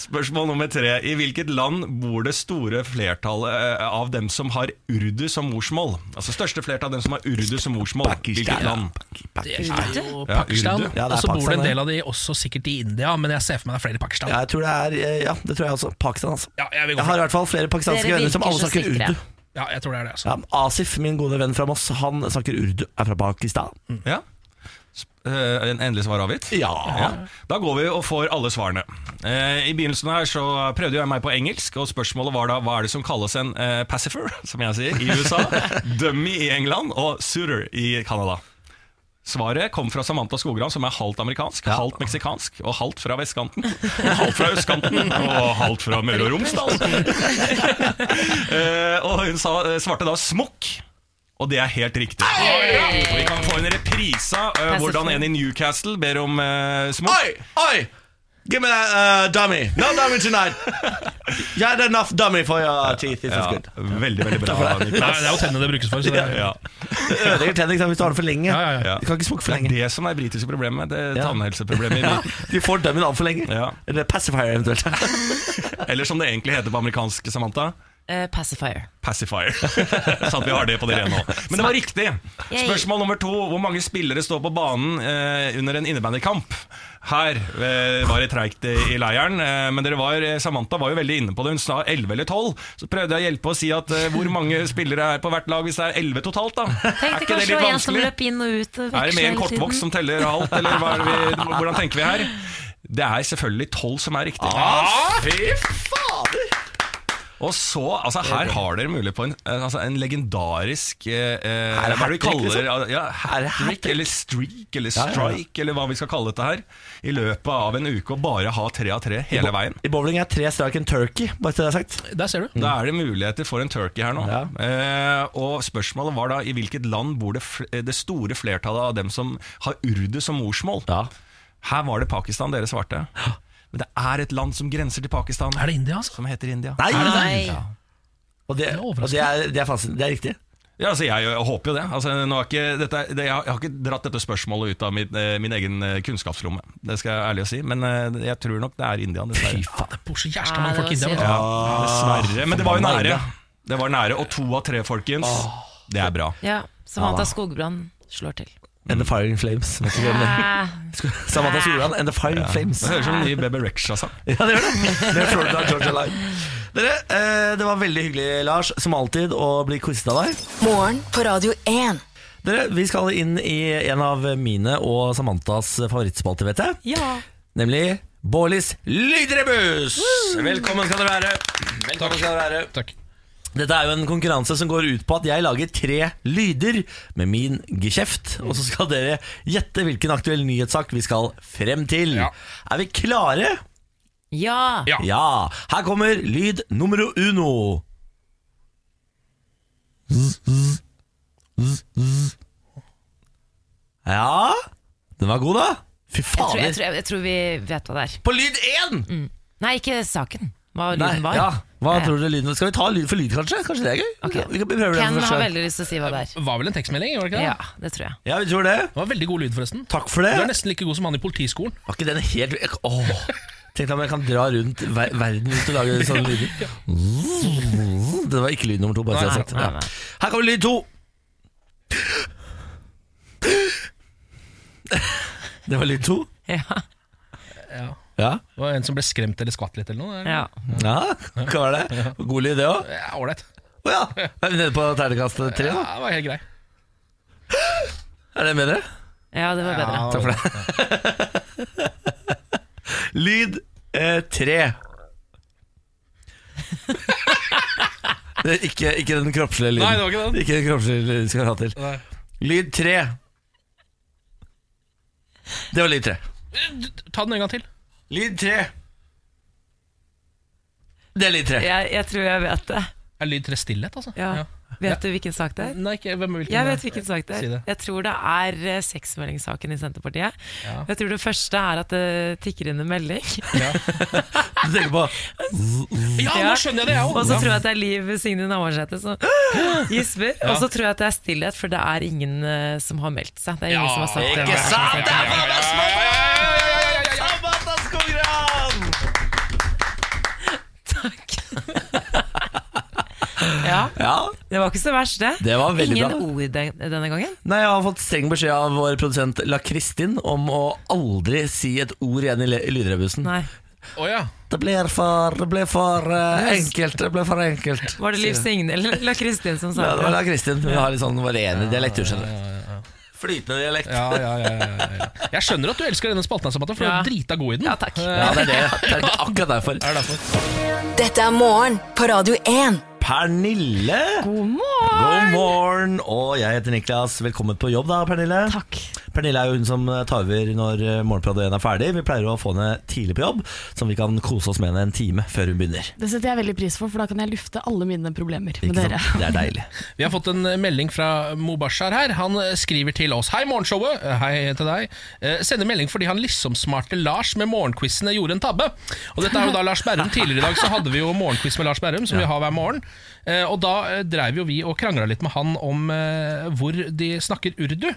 Spørsmål nummer tre. I hvilket land bor det store flertallet eh, av dem som har urdu som morsmål? Altså største flertall av dem som har urdu som morsmål. Hvilket land? Det er jo Pakistan. Ja, og så bor det en del av de også sikkert i India, men jeg ser for meg det er flere i Pakistan. Ja, jeg tror det er eh, Ja, det tror jeg også. Pakistan, altså. Ja, jeg Jeg har i hvert fall flere pakistanske venner som alle snakker urdu. Ja, jeg tror det er det. Altså. Ja, Asif, min gode venn fra Moss, han snakker urdu, er fra Pakistan. Ja. Eh, en endelig svar avgitt? Ja. Da går vi og får alle svarene. Eh, I begynnelsen her så prøvde jeg meg på engelsk, og spørsmålet var da hva er det som kalles en eh, pacifier, som jeg sier, i USA, dummy i England og suitor i Canada. Svaret kom fra Samantha Skogran, som er halvt amerikansk, halvt meksikansk og halvt fra vestkanten. Halvt fra østkanten og halvt fra Møre og Romsdal. Eh, og hun sa, svarte da smokk. Og det er helt riktig. Og vi kan få en reprise av eh, hvordan en i Newcastle ber om uh, smokk. Oi! Oi! Give me that uh, dummy. No dummy tonight. You had enough dummy for your teeth. This is good. veldig, veldig bra, Nei, det er jo tennene det brukes for. Så det, Ja. Det ødelegger tennene hvis du har det for lenge. Ja, ja, ja. Du kan ikke smoke for Det er lenge. det som er britiske problemet. Det er tannhelseproblemet. Ja, de får dummen altfor lenge. Ja. Eller pacifier eventuelt. Eller som det egentlig heter på amerikansk, Samantha. Eh, pacifier. Pacifier. Så at vi har det på det rene nå. Men det var riktig. Spørsmål nummer to. Hvor mange spillere står på banen eh, under en innebandykamp? Her eh, var det treigt i, i leiren, eh, men dere var, eh, Samantha var jo veldig inne på det. Hun sa 11 eller 12. Så prøvde jeg å hjelpe å si at eh, hvor mange spillere er på hvert lag hvis det er 11 totalt, da? Er ikke det kanskje litt det var en som vanskelig? løp inn og ut. Og Er det med en kortvokst som teller alt, eller hva er vi, hvordan tenker vi her? Det er selvfølgelig 12 som er riktig. Ah, fy fader! Og så, altså Her har dere mulighet på en, eh, altså, en legendarisk eh, eh, Her er Hva er det vi kaller liksom. ja, hat-trick, eller streak, eller strike, ja, ja. eller hva vi skal kalle dette her. I løpet av en uke å bare ha tre av tre hele veien. I bowling er tre strike en turkey, bare til det er sagt. der ser du. Da er det muligheter for en turkey her nå. Ja. Eh, og spørsmålet var da i hvilket land bor det, fl det store flertallet av dem som har urdu som morsmål. Ja. Her var det Pakistan dere svarte. Men det er et land som grenser til Pakistan, Er det India, altså? som heter India. Nei! Nei. Ja. Og det, er og det, er, det, er, det er riktig. Ja, altså jeg, jeg håper jo det. Altså, nå er ikke, dette, er- det jeg, har, jeg har ikke dratt dette spørsmålet ut av min, eh, min egen eh, kunnskapslomme. Det skal jeg ærlig si. Men eh, jeg tror nok det er India, Fy dessverre. faen, det bor så jævla mange folk i India. Ja, dessverre. Men det var jo nære. Det var nære, Og to av tre, folkens. Det er bra. Ja, Samantha skogbrann, slår til. And the Firing Flames. Vet du hvem det er? Ah, Samantha Solan and the Firing Flames. Det høres ut som en ny Bebe Rexha-sang. Ja, det gjør det. Med Florida Georgia Line. Dere, eh, det var veldig hyggelig, Lars, som alltid, å bli quizet av deg. Morgen på Radio 1. Dere, Vi skal inn i en av mine og Samanthas favorittspalte, vet jeg. ja. Nemlig Bårlis lydrebus! Velkommen skal dere være. Velkommen skal dere være. Takk. Dette er jo en konkurranse som går ut på at jeg lager tre lyder med min geskjeft. Og så skal dere gjette hvilken aktuell nyhetssak vi skal frem til. Ja. Er vi klare? Ja! Ja. Ja. Her kommer lyd nummer uno. Ja Den var god, da. Fy Jeg tror, jeg, tror, jeg, jeg tror vi vet hva det er. På lyd én! Nei, ikke saken. Hva Nei, lyden var. ja. Hva Ja, tror du lyden Skal vi ta lyd for lyd, kanskje? Kanskje det er gøy? Okay. Vi kan prøve Ken har veldig lyst til å si hva det er. Det var vel en tekstmelding? var det ikke det? Ja, det tror jeg. Ja, vi tror det. Det var veldig god lyd, forresten. Takk for det. Du er nesten like god som han i politiskolen. Var ikke den helt Åh Tenk om jeg kan dra rundt ver verden rundt og lage sånne lyder. Det var ikke lyd nummer to. Bare har sagt. Nei, Ja. nei, nei. Her kommer lyd to. Det var lyd to. Ja, Ja, Det var en som ble skremt eller skvatt litt eller noe. eller? ja. ja hva var det? God lyd, det òg? Ja, Ålreit. Å ja. Er vi nede på terningkast tre, Ja, det var helt grei. Er det bedre? ja, det var bedre. Takk for det. Lyd eh, tre. Det ikke, ikke den kroppslige lyden. Nei, det var ikke den. Ikke den kroppslige lyden vi skal ha til. Nei. Lyd tre. Det var lyd tre. Ta den en gang til. Lyd tre. Det er lyd tre. Jeg, jeg tror jeg vet det. Er lyd tre stillhet, altså? Ja. Vet du hvilken sak det er? Nei, ikke, hvem, hvilken, Jeg vet hvilken sak det Si er. det. Jeg tror det er eh, seksmeldingssaken i Senterpartiet. Ja. Jeg tror det første er at det tikker inn en melding. Ja. Du tenker på Ja, nå skjønner jeg det, jeg Og så tror jeg at det er Liv Signe Navarsete som gisper. Ja. Og så tror jeg at det er stillhet, for det er ingen eh, som har meldt seg. Det er ingen som har sagt Ikke det. sant? Det er faen meg Ja, ja, ja, ja, ja, ja, ja, ja, ja. Samantha Skogran! Ja, Ja. det var ikke så verst, det. Det var veldig ingen bra. ord den, denne gangen. Nei, Jeg har fått streng beskjed av vår produsent La Kristin om å aldri si et ord igjen i le- i lydrebussen. Nei. Å ja. Det blir for, det ble for eh, enkelt. Det ble for enkelt. Var det Liv Signe eller La Kristin som sa Ja, det var det? La Kristin. Hun har litt sånn varierende dialekt. du skjønner. Flytende dialekt. Ja, ja, ja, ja, ja. Jeg skjønner at du elsker denne spalten, for du Ja. er drita god i den. Ja, takk. Ja, det er det. Det er akkurat derfor. Er derfor? Dette er morgen på Radio 1. Pernille! God morgen! God morgen! Og jeg heter Niklas. Velkommen på jobb, da, Pernille. Takk. Pernille er jo hun som tar over når eh, Morgenpratet 1 er ferdig. Vi pleier å få henne tidlig på jobb, så vi kan kose oss med henne en time før hun begynner. Det setter jeg veldig pris for, for da kan jeg lufte alle mine problemer med Ikke dere. sant? Det er deilig. Vi har fått en melding fra Mubashar her. Han skriver til oss Hei, morgenshowet. Hei til deg. Eh, Sender melding fordi han liksom-smarte Lars med morgenquizene gjorde en tabbe. Og dette er jo da Lars Berrum. Tidligere i dag så hadde vi jo morgenquiz med Lars Berrum, som vi har hver morgen. Eh, Og da eh, dreiv jo vi og krangla litt med han om eh, hvor de snakker urdu.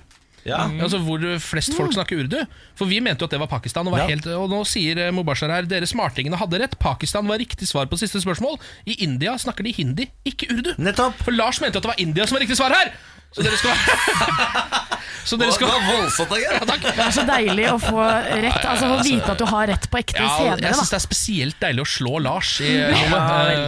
Ja. Altså Hvor flest folk snakker urdu. For vi mente jo at det var Pakistan. Og, var Ja. helt, og nå sier eh, Mubashar her dere smartingene hadde rett. Pakistan var riktig svar på siste spørsmål. I India snakker de hindi, ikke urdu. Nettopp. For Lars mente at det var India som var riktig svar her! Så dere skal Så dere skal Det var voldsomt, ja. Det er så deilig å få rett, altså å vite at du har rett på ekte Ja, senere. jeg syns det er spesielt deilig å slå Lars i Ja.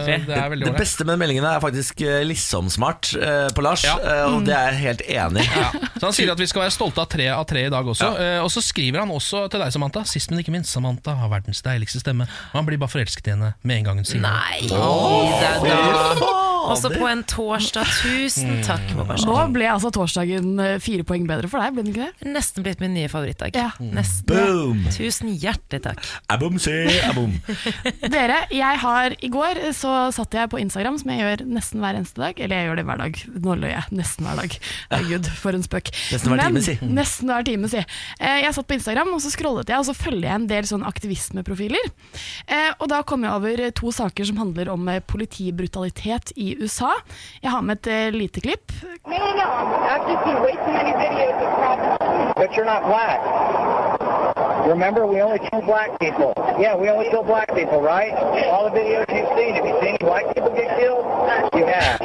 Det er Det beste med meldingene er faktisk eh, liksom-smart eh, på Lars, Ja. eh, og det er jeg helt enig i. Ja. Så Han sier at vi skal være stolte av tre av tre i dag også. Og så skriver han også til deg, Samantha. Sist, men ikke minst, Samantha har verdens deiligste stemme. Og han blir bare forelsket i henne med en gang hun sier Nei, Nei, det er. Også på en torsdag. Tusen takk. Mobashar. Nå ble altså torsdagen eh, fire poeng bedre for deg, ble den ikke det? Nesten blitt min nye favorittdag. Ja. Nesten. Boom! Tusen hjertelig takk. Abom, se, abom. Dere, jeg har I går så satt jeg på Instagram, som jeg gjør nesten hver eneste dag. Eller jeg gjør det hver dag. Nå løy jeg. Nesten hver dag. Herregud, for en spøk. Nesten hver time, si. Nesten hver time, si. Eh, Jeg satt på Instagram, og så scrollet jeg, og så følger jeg en del sånn aktivismeprofiler. Eh, Og da kom jeg over to saker som handler om politibrutalitet i USA. Jeg har med et eh, lite klipp. Hang on. I've just seen way too many videos of problems. But you're not black. Remember, we only kill black people. Yeah, we only kill black people, right? All the videos you've seen, have you seen white people get killed? You have.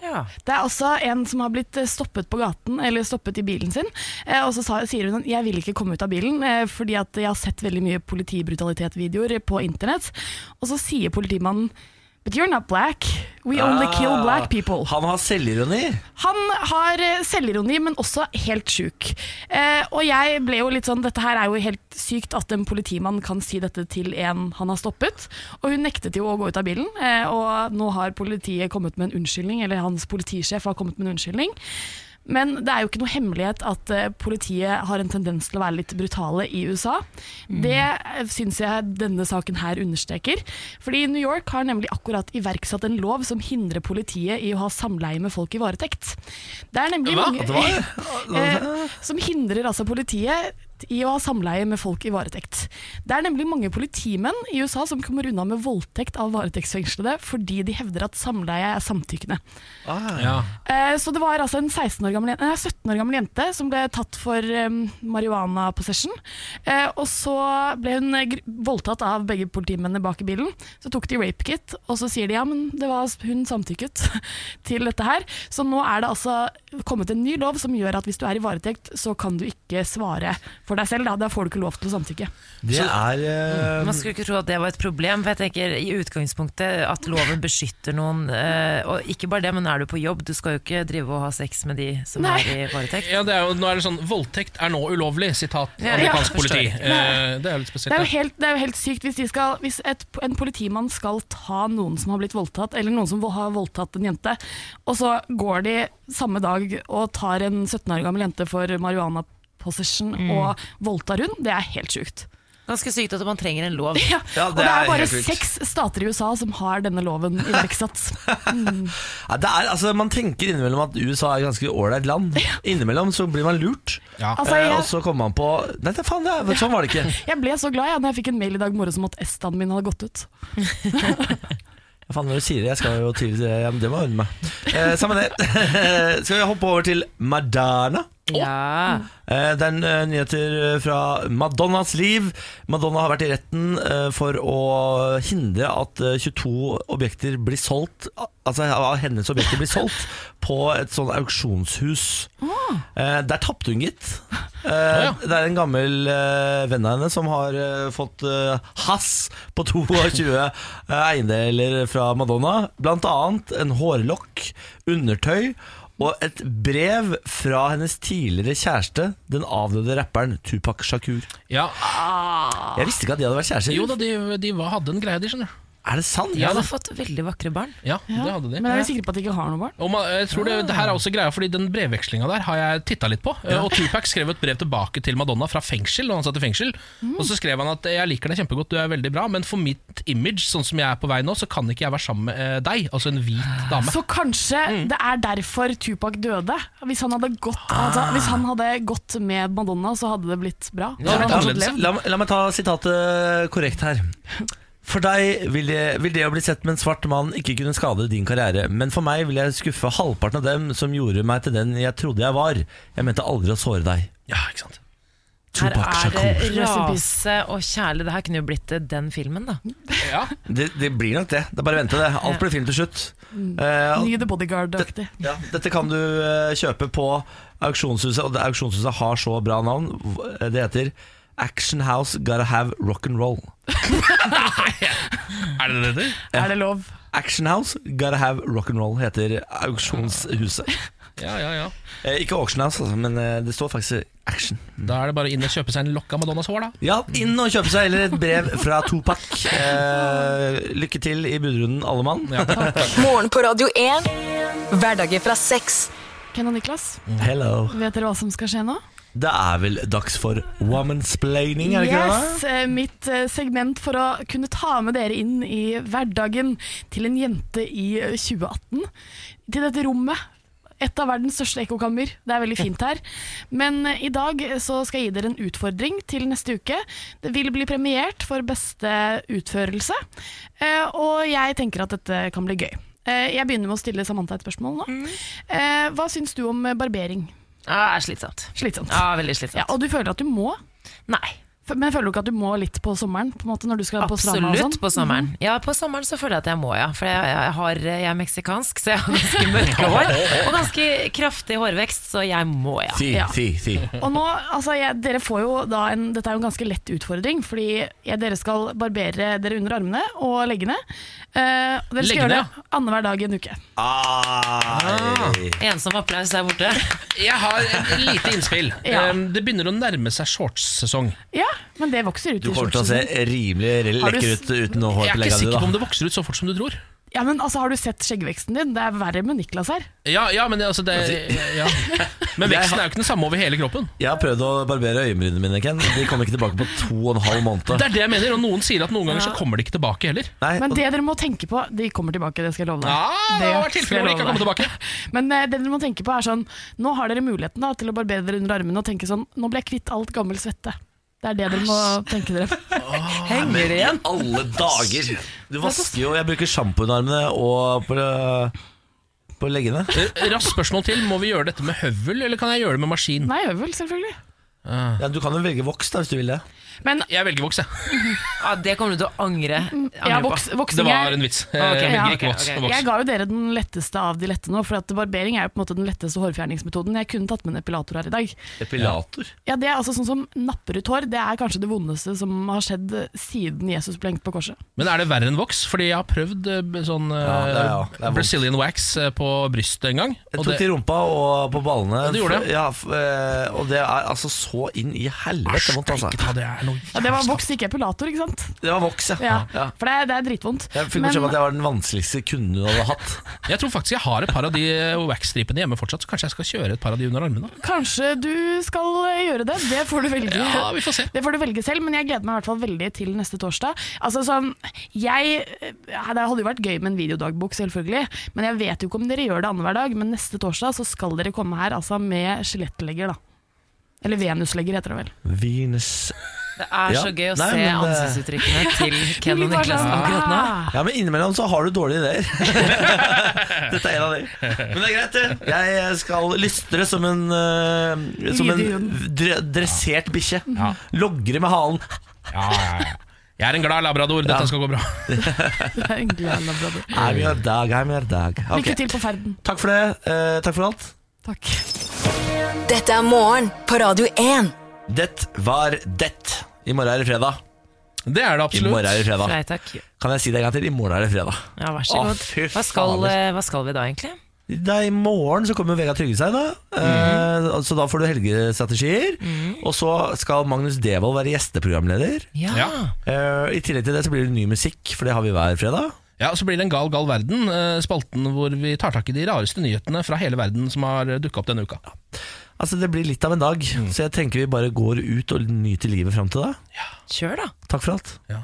Ja. Det er også en som har blitt eh, stoppet på gaten, eller stoppet i bilen sin. Eh, og så sa, sier hun at jeg vil ikke komme ut av bilen, fordi at jeg har sett veldig mye politibrutalitet-videoer på internett. Og så sier politimannen But you're not black. We only kill Ah, black people. Han har selvironi. Han har eh, selvironi, men også helt sjuk. Eh, og jeg ble jo litt sånn Dette her er jo helt sykt at en politimann kan si dette til en han har stoppet. Og hun nektet jo å gå ut av bilen, eh, og nå har politiet kommet med en unnskyldning, eller hans politisjef har kommet med en unnskyldning. Men det er jo ikke noe hemmelighet at eh, politiet har en tendens til å være litt brutale i USA. Det eh, syns jeg denne saken her understreker. Fordi New York har nemlig akkurat iverksatt en lov som hindrer politiet i å ha samleie med folk i varetekt. Det er nemlig Hva? mange Hva? Hva? eh, som hindrer altså politiet i å ha samleie med folk i varetekt. Det er nemlig mange politimenn i USA som kommer unna med voldtekt av varetektsfengslede fordi de hevder at samleie er samtykkende. Ja. Eh, Så det var altså en 16 år gammel, nei, 17 år gammel jente som ble tatt for um, marihuana possession. Eh, og så ble hun voldtatt av begge politimennene bak i bilen. Så tok de rape kit, og så sier de ja, men det var hun samtykket til dette her. Så nå er det altså kommet en ny lov som gjør at hvis du er i varetekt, så kan du ikke svare for deg selv. Da, da får du ikke lov til å samtykke. Det er uh... Man skulle ikke tro at det var et problem, for jeg tenker i utgangspunktet at loven beskytter noen. Uh, og ikke bare det, men er du på jobb, du skal jo ikke drive og ha sex med de som Nei. er i varetekt. Ja, det er jo, nå er det sånn Voldtekt er nå ulovlig, sitat Ja, amerikansk ja, politi. Eh, det er jo litt Det er jo helt, det er jo helt sykt hvis, de skal, hvis et, en politimann skal ta noen som har blitt voldtatt, eller noen som har voldtatt en jente, og så går de samme dag og tar en 17 år gammel jente for marihuana possession Mm. og voldta hun, det er helt sjukt. Ganske sykt at man trenger en lov. Ja, Ja, og det det er er bare seks stater i USA som har denne loven iverksatt. Mm. Ja, er, altså, man tenker innimellom at USA er et ganske ålreit land. Innimellom så blir man lurt. Ja. Altså, Eh, jeg- og så kommer man på Nei, det, faen, det, sånn var det ikke. Jeg ble så glad jeg, når jeg fikk en mail i dag morges om at S-en min hadde gått ut. Ja, faen, når du sier det, jeg skal jo til Det må jeg unne meg. Eh, Samme det. skal vi hoppe over til Madonna? Ja. Eh, Det er eh, nyheter fra Madonnas liv. Madonna har vært i retten eh, for å hindre at eh, 22 objekter blir solgt Altså at hennes objekter blir solgt på et sånn auksjonshus. Eh, Der tapte hun, gitt. Eh. Det er en gammel eh, venn av henne som har eh, fått eh, hass på 22 eh, eiendeler fra Madonna. Blant annet en hårlokk, undertøy og et brev fra hennes tidligere kjæreste, den avdøde rapperen Tupac Shakur. Ja. Jeg visste ikke at de hadde vært kjærester. Jo da, de, de var, hadde en greie, de, skjønner du. Er det sant? De hadde fått veldig vakre barn. Ja, det hadde de. Men er vi sikre på at de ikke har noe barn? Og man, jeg tror det, det her er også greia, fordi Den brevvekslinga der har jeg titta litt på. Eh, Og Tupac skrev et brev tilbake til Madonna fra fengsel. Og han satt i fengsel Og så skrev han at jeg liker deg kjempegodt, du er veldig bra, men for mitt image, sånn som jeg er på vei nå, så kan ikke jeg være sammen med eh, deg. Altså en hvit dame. Så kanskje det er derfor Tupac døde? Hvis han, hadde gått, altså, hvis han hadde gått med Madonna, så hadde det blitt bra. Ja, det litt annerledes. La, la meg ta sitatet korrekt her. For deg vil det, vil det å bli sett med en svart mann ikke kunne skade din karriere, men for meg vil jeg skuffe halvparten av dem som gjorde meg til den jeg trodde jeg var. Jeg mente aldri å såre deg. Ja, ikke sant Her er det rase og kjærlighet. Det her kunne jo blitt eh, den filmen, da. Ja, Det, det blir nok det. Det er bare å vente, det. Alt blir film til slutt. Uh, Ny The Bodyguard-aktig. ja, dette kan du uh, kjøpe på auksjonshuset, og auksjonshuset har så bra navn. Det heter Action House Gotta Have Rock'n'Roll. Er det det det heter? Er det lov? Action House Gotta Have Rock'n'Roll heter auksjonshuset. Ja, ja, ja. Eh, ikke Auction House, altså, men eh, det står faktisk Action. Da er det bare inn og kjøpe seg en lokk av Madonnas hår, da. Ja, inn og kjøpe seg eller et brev fra Topak. Eh, lykke til i budrunden, alle mann. Ja. Morgen på Radio 1. Hverdager fra seks. Ken og Niklas, Hello. vet dere hva som skal skje nå? Det er vel dags for womansplaining, er det ikke Yes, eh, Mitt eh, segment for å kunne ta med dere inn i hverdagen til en jente i eh, 2018. Til dette rommet. Et av verdens største ekkokammer. Det er veldig fint her. Men eh, i dag eh, så skal jeg gi dere en utfordring til neste uke. Det vil bli premiert for beste utførelse, eh, og jeg tenker at dette kan bli gøy. Eh, Jeg begynner med å stille Samantha et spørsmål nå. Eh, Hva syns du om eh, barbering? Er slitsomt. Slitsomt. Ja, veldig slitsomt. Ja, og du føler at du må? Nei. Men føler du ikke at du må litt på sommeren? På en måte når du skal på stranda og sånn? Absolutt på sommeren. Ja, på sommeren så føler jeg at jeg må, ja. For jeg, jeg, har, jeg er meksikansk, så jeg har ganske mørke hår. Og ganske kraftig hårvekst, så jeg må, ja. Si, Ja. si, si. Og nå, altså jeg, dere får jo da en, Dette er jo en ganske lett utfordring, fordi jeg, dere skal barbere dere under armene og leggene. Uh, og dere skal Leggene, gjøre det annenhver dag i en uke. Ah. Ensom applaus der borte. Jeg har et lite innspill. Ja. Um, Det begynner å nærme seg shortssesong. Ja, men det vokser ut Du kommer til å se rimelig lekker ut uten noe hår Jeg på er ikke sikker på om det vokser ut så fort som du tror. Ja, men altså, Har du sett skjeggveksten din? Det er verre med Niklas her. Ja, ja, men, altså, det, ja. men veksten er jo ikke den samme over hele kroppen. Jeg har prøvd å barbere øyenbrynene mine, Ken. De kommer ikke tilbake på to og en halv måned. Det er det jeg mener, og noen sier at noen ganger så kommer de ikke tilbake heller. Nei, Men og- det dere må tenke på De kommer tilbake, det skal jeg love deg. Ja, det har vært tilfeller hvor de ikke har kommet tilbake. Men eh, det dere må tenke på er sånn Nå har dere muligheten da til å barbere dere under armene og tenke sånn Nå ble jeg kvitt alt gammel svette. Det er det dere må tenke dere. Henger igjen! igjen? Alle dager! Du vasker jo Jeg bruker sjampo under armene og på, på leggene. Eh, Raskt spørsmål til. Må vi gjøre dette med høvel, eller kan jeg gjøre det med maskin? Nei, høvel, selvfølgelig. Ja, du kan jo velge voks da, hvis du vil det. Men Jeg velger voks, jeg. Ja, det kommer du til å angre, angre ja, på. voks, Det var er en vits. Ok, Jeg ja. velger ikke voks. ok, voks. Jeg ga jo dere den letteste av de lette nå, for at barbering er jo på en måte den letteste hårfjerningsmetoden. Jeg kunne tatt med en epilator her i dag. Epilator. Ja, Det er altså sånn som napper ut hår. Det er kanskje det vondeste som har skjedd siden Jesus ble hengt på korset. Men er det verre enn voks? Fordi jeg har prøvd eh, sånn eh, Ja, det er- ja, det er vondt. Brazilian wax eh, på brystet en gang. Jeg og tok det- i rumpa og på ballene. Ja, du gjorde det? Ja, f- eh, og det er altså så inn i helvete vondt, altså. Ta det er noe Ja, Det var voks, ikke epilator, ikke sant? Det var voks, ja. Ja, ja. For det er, det er dritvondt. Jeg fikk beskjed om at jeg var den vanskeligste kunden du hadde hatt. Jeg tror faktisk jeg har et par av de eh, wax-stripene hjemme fortsatt, så kanskje jeg skal kjøre et par av de under armene. Kanskje du skal eh, gjøre det. Det får du velge. Ja, vi får se. Det får du velge selv, men jeg gleder meg i hvert fall veldig til neste torsdag. Altså sånn, jeg, Det hadde jo vært gøy med en videodagbok, selvfølgelig, men jeg vet jo ikke om dere gjør det annenhver dag. Men neste torsdag så skal dere komme her altså med skjelettlegger, da. Eller venuslegger, heter det vel. Venus Det er Ja. så gøy å Nei, se men, eh, ansiktsuttrykkene til Ken og Niklas sånn, akkurat nå. Ja, men innimellom så har du dårlige ideer. Dette er en av de. Men det er greit, det. Jeg skal lystre som en, eh, som en Lydig dre dressert bikkje. Ja. Logre med halen. Ja, ja, ja. Jeg er en glad labrador, dette Ja. skal gå bra. Det en glad labrador. I'm your dog, I'm your dog. Ok. Lykke til på ferden. Takk for det. Eh, takk for alt. Takk. Dette er morgen på Radio 1. Det var det. I morgen er det fredag. Det er det I morgen er det fredag. Nei takk. Kan jeg si det en gang til? I morgen er det fredag. Ja, vær så Å, god. fy Hva skal, eh, hva skal vi da, egentlig? Da I morgen så kommer Vegard Trygge seg, da. Eh, så da får du helgestrategier. Og så skal Magnus Devold være gjesteprogramleder. Ja. Ja. Eh, I tillegg til det så blir det ny musikk, for det har vi hver fredag. Ja, og Så blir det En gal, gal verden, eh, spalten hvor vi tar tak i de rareste nyhetene fra hele verden som har dukka opp denne uka. Altså Det blir litt av en dag, så jeg tenker vi bare går ut og nyter livet fram til da. Kjør, da. Takk for alt. Ja.